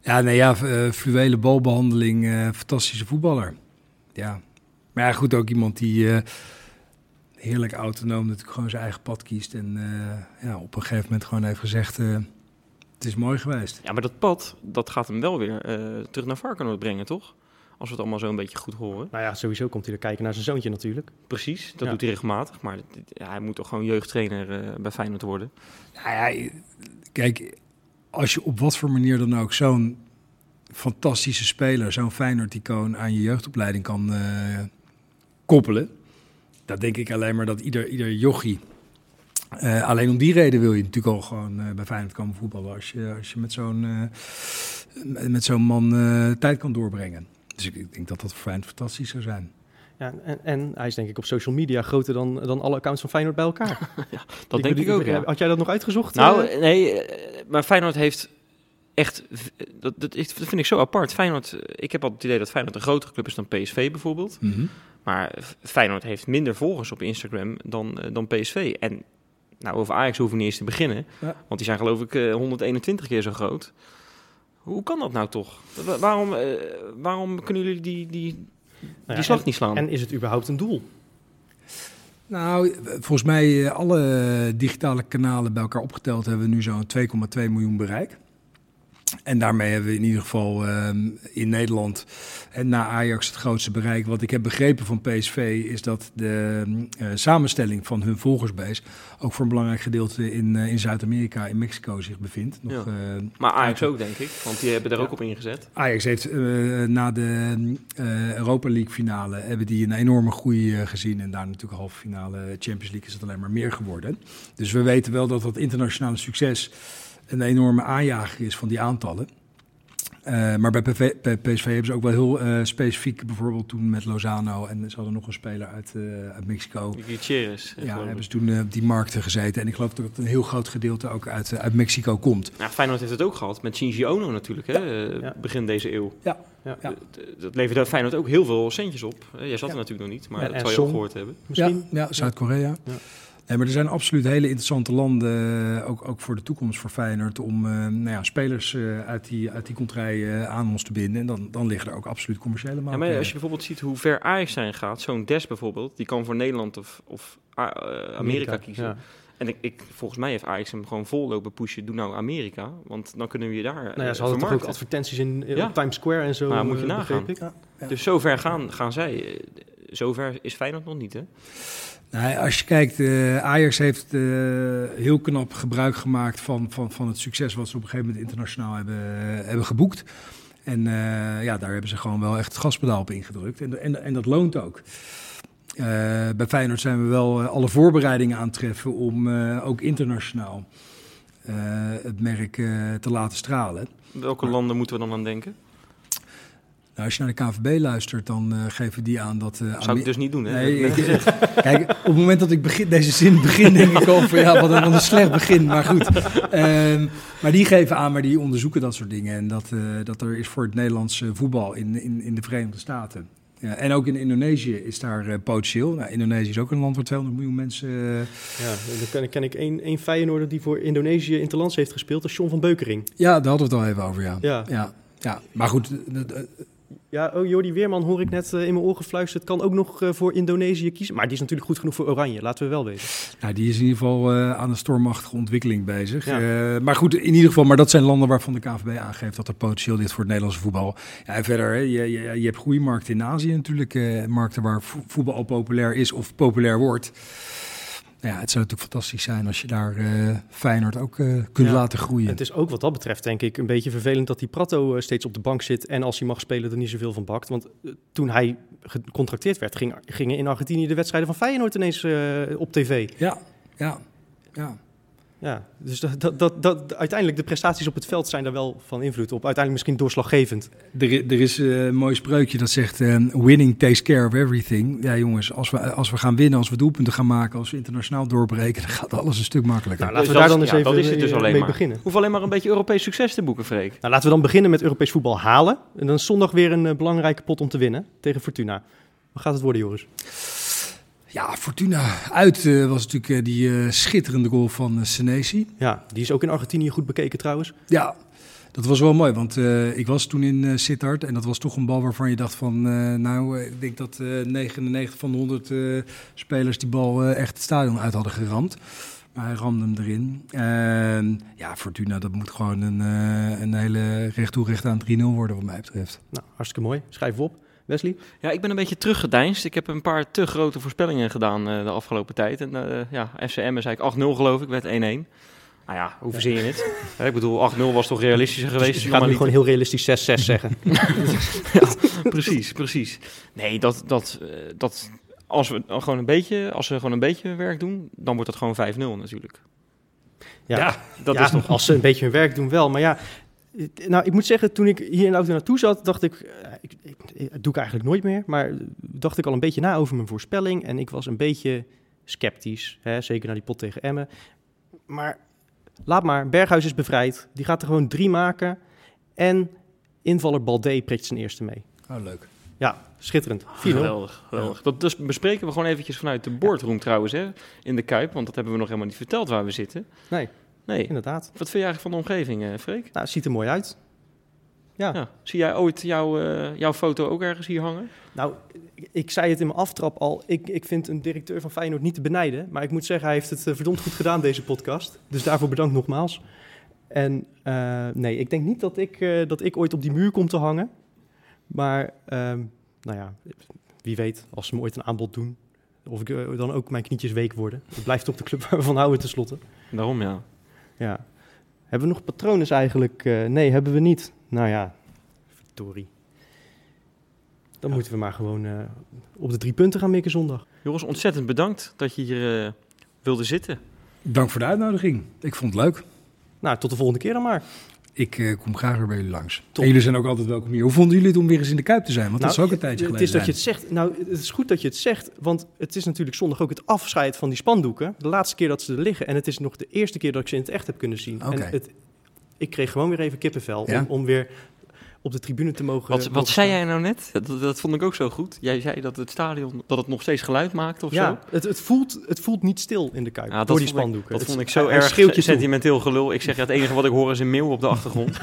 Ja, nee, ja, eh, fluwele balbehandeling, eh, fantastische voetballer. Ja. Maar ja, goed, ook iemand die eh, heerlijk autonoom natuurlijk gewoon zijn eigen pad kiest. En eh, ja, op een gegeven moment gewoon heeft gezegd, eh, het is mooi geweest. Ja, maar dat pad, dat gaat hem wel weer eh, terug naar Varkenoord brengen, toch? Als we het allemaal zo een beetje goed horen. Nou ja, sowieso komt hij er kijken naar zijn zoontje natuurlijk. Precies, dat Ja. doet hij regelmatig. Maar ja, hij moet toch gewoon jeugdtrainer eh, bij Feyenoord worden. Nou ja, kijk, als je op wat voor manier dan ook zo'n fantastische speler, zo'n Feyenoord-icoon aan je jeugdopleiding kan eh, koppelen, dan denk ik alleen maar dat ieder, ieder jochie, eh, alleen om die reden wil je natuurlijk al gewoon eh, bij Feyenoord komen voetballen als je, als je met zo'n eh, met zo'n man eh, tijd kan doorbrengen. Dus ik, ik denk dat dat voor Feyenoord fantastisch zou zijn. Ja, en, en hij is denk ik op social media groter dan, dan alle accounts van Feyenoord bij elkaar. [LAUGHS] Dat denk ik ook, ja. Had jij dat nog uitgezocht? Nou, nee, maar Feyenoord heeft echt... Dat, dat, is- dat vind ik zo apart. Feyenoord, ik heb altijd het idee dat Feyenoord een grotere club is dan PSV bijvoorbeeld. Maar F- Feyenoord heeft minder volgers op Instagram dan, dan PSV. En nou, over Ajax hoeven we niet eens te beginnen. Ja. Want die zijn geloof ik eh, 121 keer zo groot. Hoe kan dat nou toch? Wa- waarom, eh, waarom kunnen jullie die, die, die Nou ja, slag en- niet slaan? En is het überhaupt een doel? Nou, volgens mij eh, alle digitale kanalen bij elkaar opgeteld hebben we nu zo'n 2,2 miljoen bereik. En daarmee hebben we in ieder geval ehm, in Nederland en na Ajax het grootste bereik. Wat ik heb begrepen van PSV is dat de eh, samenstelling van hun volgersbase ook voor een belangrijk gedeelte in, eh, in Zuid-Amerika, in Mexico zich bevindt. Nog, Ja. eh, Maar Ajax ook, denk ik. Want die hebben daar ook op ingezet. Ajax heeft na de Europa League finale hebben die een enorme groei gezien. En daar natuurlijk halve finale Champions League is het alleen maar meer geworden. Dus we weten wel dat dat internationale succes een enorme aanjager is van die aantallen. Eh, maar bij, PV bij PSV hebben ze ook wel heel eh, specifiek, bijvoorbeeld toen met Lozano en ze hadden nog een speler uit, eh, uit Mexico. Gutierrez. Ja, hebben ze toen op die markten gezeten. En ik geloof dat een heel groot gedeelte ook uit, uit Mexico komt. Nou, Feyenoord heeft het ook gehad met Shinji Ono natuurlijk, hè, Ja. begin deze eeuw. Ja. Ja. Ja. Dat, dat leverde Feyenoord ook heel veel centjes op. Jij zat Ja. er natuurlijk nog niet, maar dat zal je ook gehoord hebben. Misschien. Ja, ja Zuid-Korea. Ja. Nee, maar er zijn absoluut hele interessante landen, eh, ook, ook voor de toekomst voor Feyenoord, om eh, nou ja, spelers eh, uit die, uit die contrij aan ons te binden. En dan, dan liggen er ook absoluut commerciële Ja, mogelijkheden. maar als je bijvoorbeeld ziet hoe ver Ajax zijn gaat, zo'n Des bijvoorbeeld, die kan voor Nederland of, of Amerika, kiezen. Ja. En ik, ik, volgens mij heeft Ajax hem gewoon vol lopen pushen. Doe nou Amerika, want dan kunnen we je daar Nou ja, ze hadden toch ook advertenties in, Ja. Times Square en zo. Nou, moet je nagaan. Ja. Dus zover gaan, gaan zij. Eh, Zover is Feyenoord nog niet, hè? Nee, als je kijkt, eh, Ajax heeft eh, heel knap gebruik gemaakt van, van, van het succes wat ze op een gegeven moment internationaal hebben, hebben geboekt. En eh, ja, daar hebben ze gewoon wel echt het gaspedaal op ingedrukt. En, en, en dat loont ook. Eh, bij Feyenoord zijn we wel eh, alle voorbereidingen aan het treffen om eh, ook internationaal eh, het merk eh, te laten stralen. Welke landen moeten we dan aan denken? Nou, als je naar de KVB luistert, dan eh, geven die aan dat... eh, Zou ik dus niet doen, hè? Nee, [LAUGHS] ik-. [LAUGHS] Kijk, op het moment dat ik begin, deze zin begin, denk ik al van ja, wat een, wat een slecht begin. Maar goed. Ehm, maar die geven aan, maar die onderzoeken dat soort dingen. En dat, eh, dat er is voor het Nederlandse voetbal in, in, in de Verenigde Staten. Ja, en ook in Indonesië is daar eh, potentieel. Nou, Indonesië is ook een land waar 200 miljoen mensen. Ja, dan ken, ken ik één, één Feyenoorder die voor Indonesië Interlands heeft gespeeld. Dat is John van Beukering. ja, daar hadden we het al even over, ja. Ja. ja, ja. Maar goed, Ja, oh, Jordi Weerman hoor ik net eh, in mijn oor gefluisterd. Kan ook nog eh, voor Indonesië kiezen. Maar die is natuurlijk goed genoeg voor Oranje, laten we wel weten. Nou, die is in ieder geval eh, aan een stormachtige ontwikkeling bezig. Ja. Maar goed, in ieder geval, maar dat zijn landen waarvan de KVB aangeeft dat er potentieel ligt voor het Nederlandse voetbal. Ja, en verder, hè, je, je, je hebt goede markten in Azië natuurlijk. markten waar vo- voetbal al populair is of populair wordt. Ja, het zou natuurlijk fantastisch zijn als je daar eh, Feyenoord ook eh, kunt Ja. laten groeien. Het is ook wat dat betreft, denk ik, een beetje vervelend dat die Prato eh, steeds op de bank zit. En als hij mag spelen, er niet zoveel van bakt. Want toen hij gecontracteerd werd, ging, gingen in Argentinië de wedstrijden van Feyenoord ineens op tv. Ja, ja, ja. Ja, dus dat, dat, dat, dat, uiteindelijk de prestaties op het veld zijn daar wel van invloed op. Uiteindelijk misschien doorslaggevend. Er, er is eh, een mooi spreukje dat zegt: eh, Winning takes care of everything. Ja, jongens, als we, als we gaan winnen, als we doelpunten gaan maken, als we internationaal doorbreken, dan gaat alles een stuk makkelijker. Nou, laten Dus we dat daar dan ja, eens dat even is het dus eh, alleen mee maar. beginnen. Hoef alleen maar een beetje Europees succes te boeken, Freek. Nou, laten we dan beginnen met Europees voetbal halen. En dan is zondag weer een belangrijke pot om te winnen tegen Fortuna. Wat gaat het worden, Joris? Ja, Fortuna uit eh, was natuurlijk eh, die eh, schitterende goal van uh, Senesi. Ja, die is ook in Argentinië goed bekeken trouwens. Ja, dat was wel mooi, want ik was toen in Sittard en dat was toch een bal waarvan je dacht van, nou, ik denk dat 99 van de 100 spelers die bal echt het stadion uit hadden geramd. Maar hij ramde hem erin. Ja, Fortuna, dat moet gewoon een, een hele recht toe recht aan 3-0 worden wat mij betreft. Nou, hartstikke mooi. Schrijf op. Wesley? Ja, ik ben een beetje teruggedeinst. Ik heb een paar te grote voorspellingen gedaan uh, de afgelopen tijd. En uh, ja, FCM is eigenlijk 8-0 geloof ik, werd 1-1. Nou ja, hoe verzin je het? Ja, ik bedoel, 8-0 was toch realistischer geweest? Dus je gaat nu gewoon heel realistisch 6-6 zeggen. [LAUGHS] ja, precies, precies. Nee, dat, dat, uh, dat als we gewoon een beetje, als we gewoon een beetje werk doen, dan wordt dat gewoon 5-0 natuurlijk. Ja, ja dat ja, is toch... Als ze een beetje hun werk doen wel, maar ja... Nou, ik moet zeggen, toen ik hier in de auto naartoe zat, dacht ik, ik, ik, ik, dat doe ik eigenlijk nooit meer, maar dacht ik al een beetje na over mijn voorspelling en ik was een beetje sceptisch, hè, zeker naar die pot tegen Emmen. Maar laat maar, Berghuis is bevrijd, die gaat er gewoon drie maken en invaller Balde prikt zijn eerste mee. Oh, leuk. Ja, schitterend. 4-0. Geweldig, geweldig. Dat dus bespreken we gewoon eventjes vanuit de boardroom trouwens, hè, in de Kuip, want dat hebben we nog helemaal niet verteld waar we zitten. Nee. Nee. Inderdaad. Wat vind je eigenlijk van de omgeving, uh, Freek? Nou, het ziet er mooi uit. Ja. Ja. Zie jij ooit jouw, eh, jouw foto ook ergens hier hangen? Nou, ik zei het in mijn aftrap al. Ik, ik vind een directeur van Feyenoord niet te benijden. Maar ik moet zeggen, hij heeft het eh, verdomd goed gedaan, deze podcast. Dus daarvoor bedankt nogmaals. En eh, nee, ik denk niet dat ik, eh, dat ik ooit op die muur kom te hangen. Maar, ehm, nou ja, wie weet, als ze me ooit een aanbod doen... of ik, eh, dan ook mijn knietjes week worden. Ik blijf toch de club waar [LAUGHS] we van houden tenslotte. Daarom ja. Ja. Hebben we nog patronen eigenlijk? Eh, nee, hebben we niet. Nou ja, Victorie. Dan Ja. moeten we maar gewoon eh, op de drie punten gaan mikken zondag. Joris, ontzettend bedankt dat je hier eh, wilde zitten. Dank voor de uitnodiging. Ik vond het leuk. Nou, tot de volgende keer dan maar. Ik eh, kom graag weer bij jullie langs. Top. En jullie zijn ook altijd welkom hier. Hoe vonden jullie het om weer eens in de Kuip te zijn? Want dat is Nou, ook een tijdje Het geleden is dat je het zegt. Nou, het is goed dat je het zegt, want het is natuurlijk zondag ook het afscheid van die spandoeken. De laatste keer dat ze er liggen. En het is nog de eerste keer dat ik ze in het echt heb kunnen zien. En het, ik kreeg gewoon weer even kippenvel Ja? om, om weer op de tribune te mogen. Wat, wat mogen zei jij nou net? Dat, dat vond ik ook zo goed. Jij zei dat het stadion dat het nog steeds geluid maakt of Ja, zo. het, het, voelt, het voelt niet stil in de Kuip Ja, dat door die vond ik- spandoeken. Dat Het- vond ik zo hij erg schreeuwt je toe. sentimenteel gelul. Ik zeg, ja, het enige wat ik hoor is een meeuw op de achtergrond. [LAUGHS]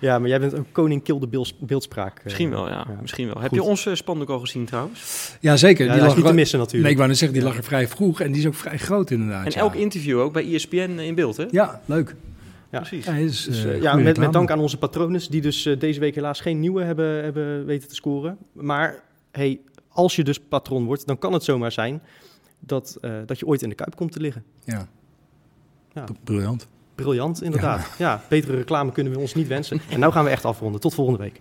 Ja, maar jij bent ook koning Kilde beeldspraak. eh. Misschien wel, ja. ja. Misschien wel. Heb je onze spandoek al gezien trouwens? Ja, zeker. Ja, die is lag niet te er- missen natuurlijk. Nee, ik wou net zeggen, die lag er vrij vroeg. En die is ook vrij groot inderdaad. En ja. elk interview ook bij ESPN in beeld, hè? Ja, leuk. Ja. Precies. Ja, is, Dus, eh, eh, ja, met, dank aan onze patronen, die dus eh, deze week helaas geen nieuwe hebben, hebben weten te scoren. Maar hey, als je dus patroon wordt, dan kan het zomaar zijn dat, eh, dat je ooit in de kuip komt te liggen. Ja. Ja. Briljant. Briljant, inderdaad. Ja. betere reclame kunnen we ons niet wensen. En nou gaan we echt afronden. Tot volgende week.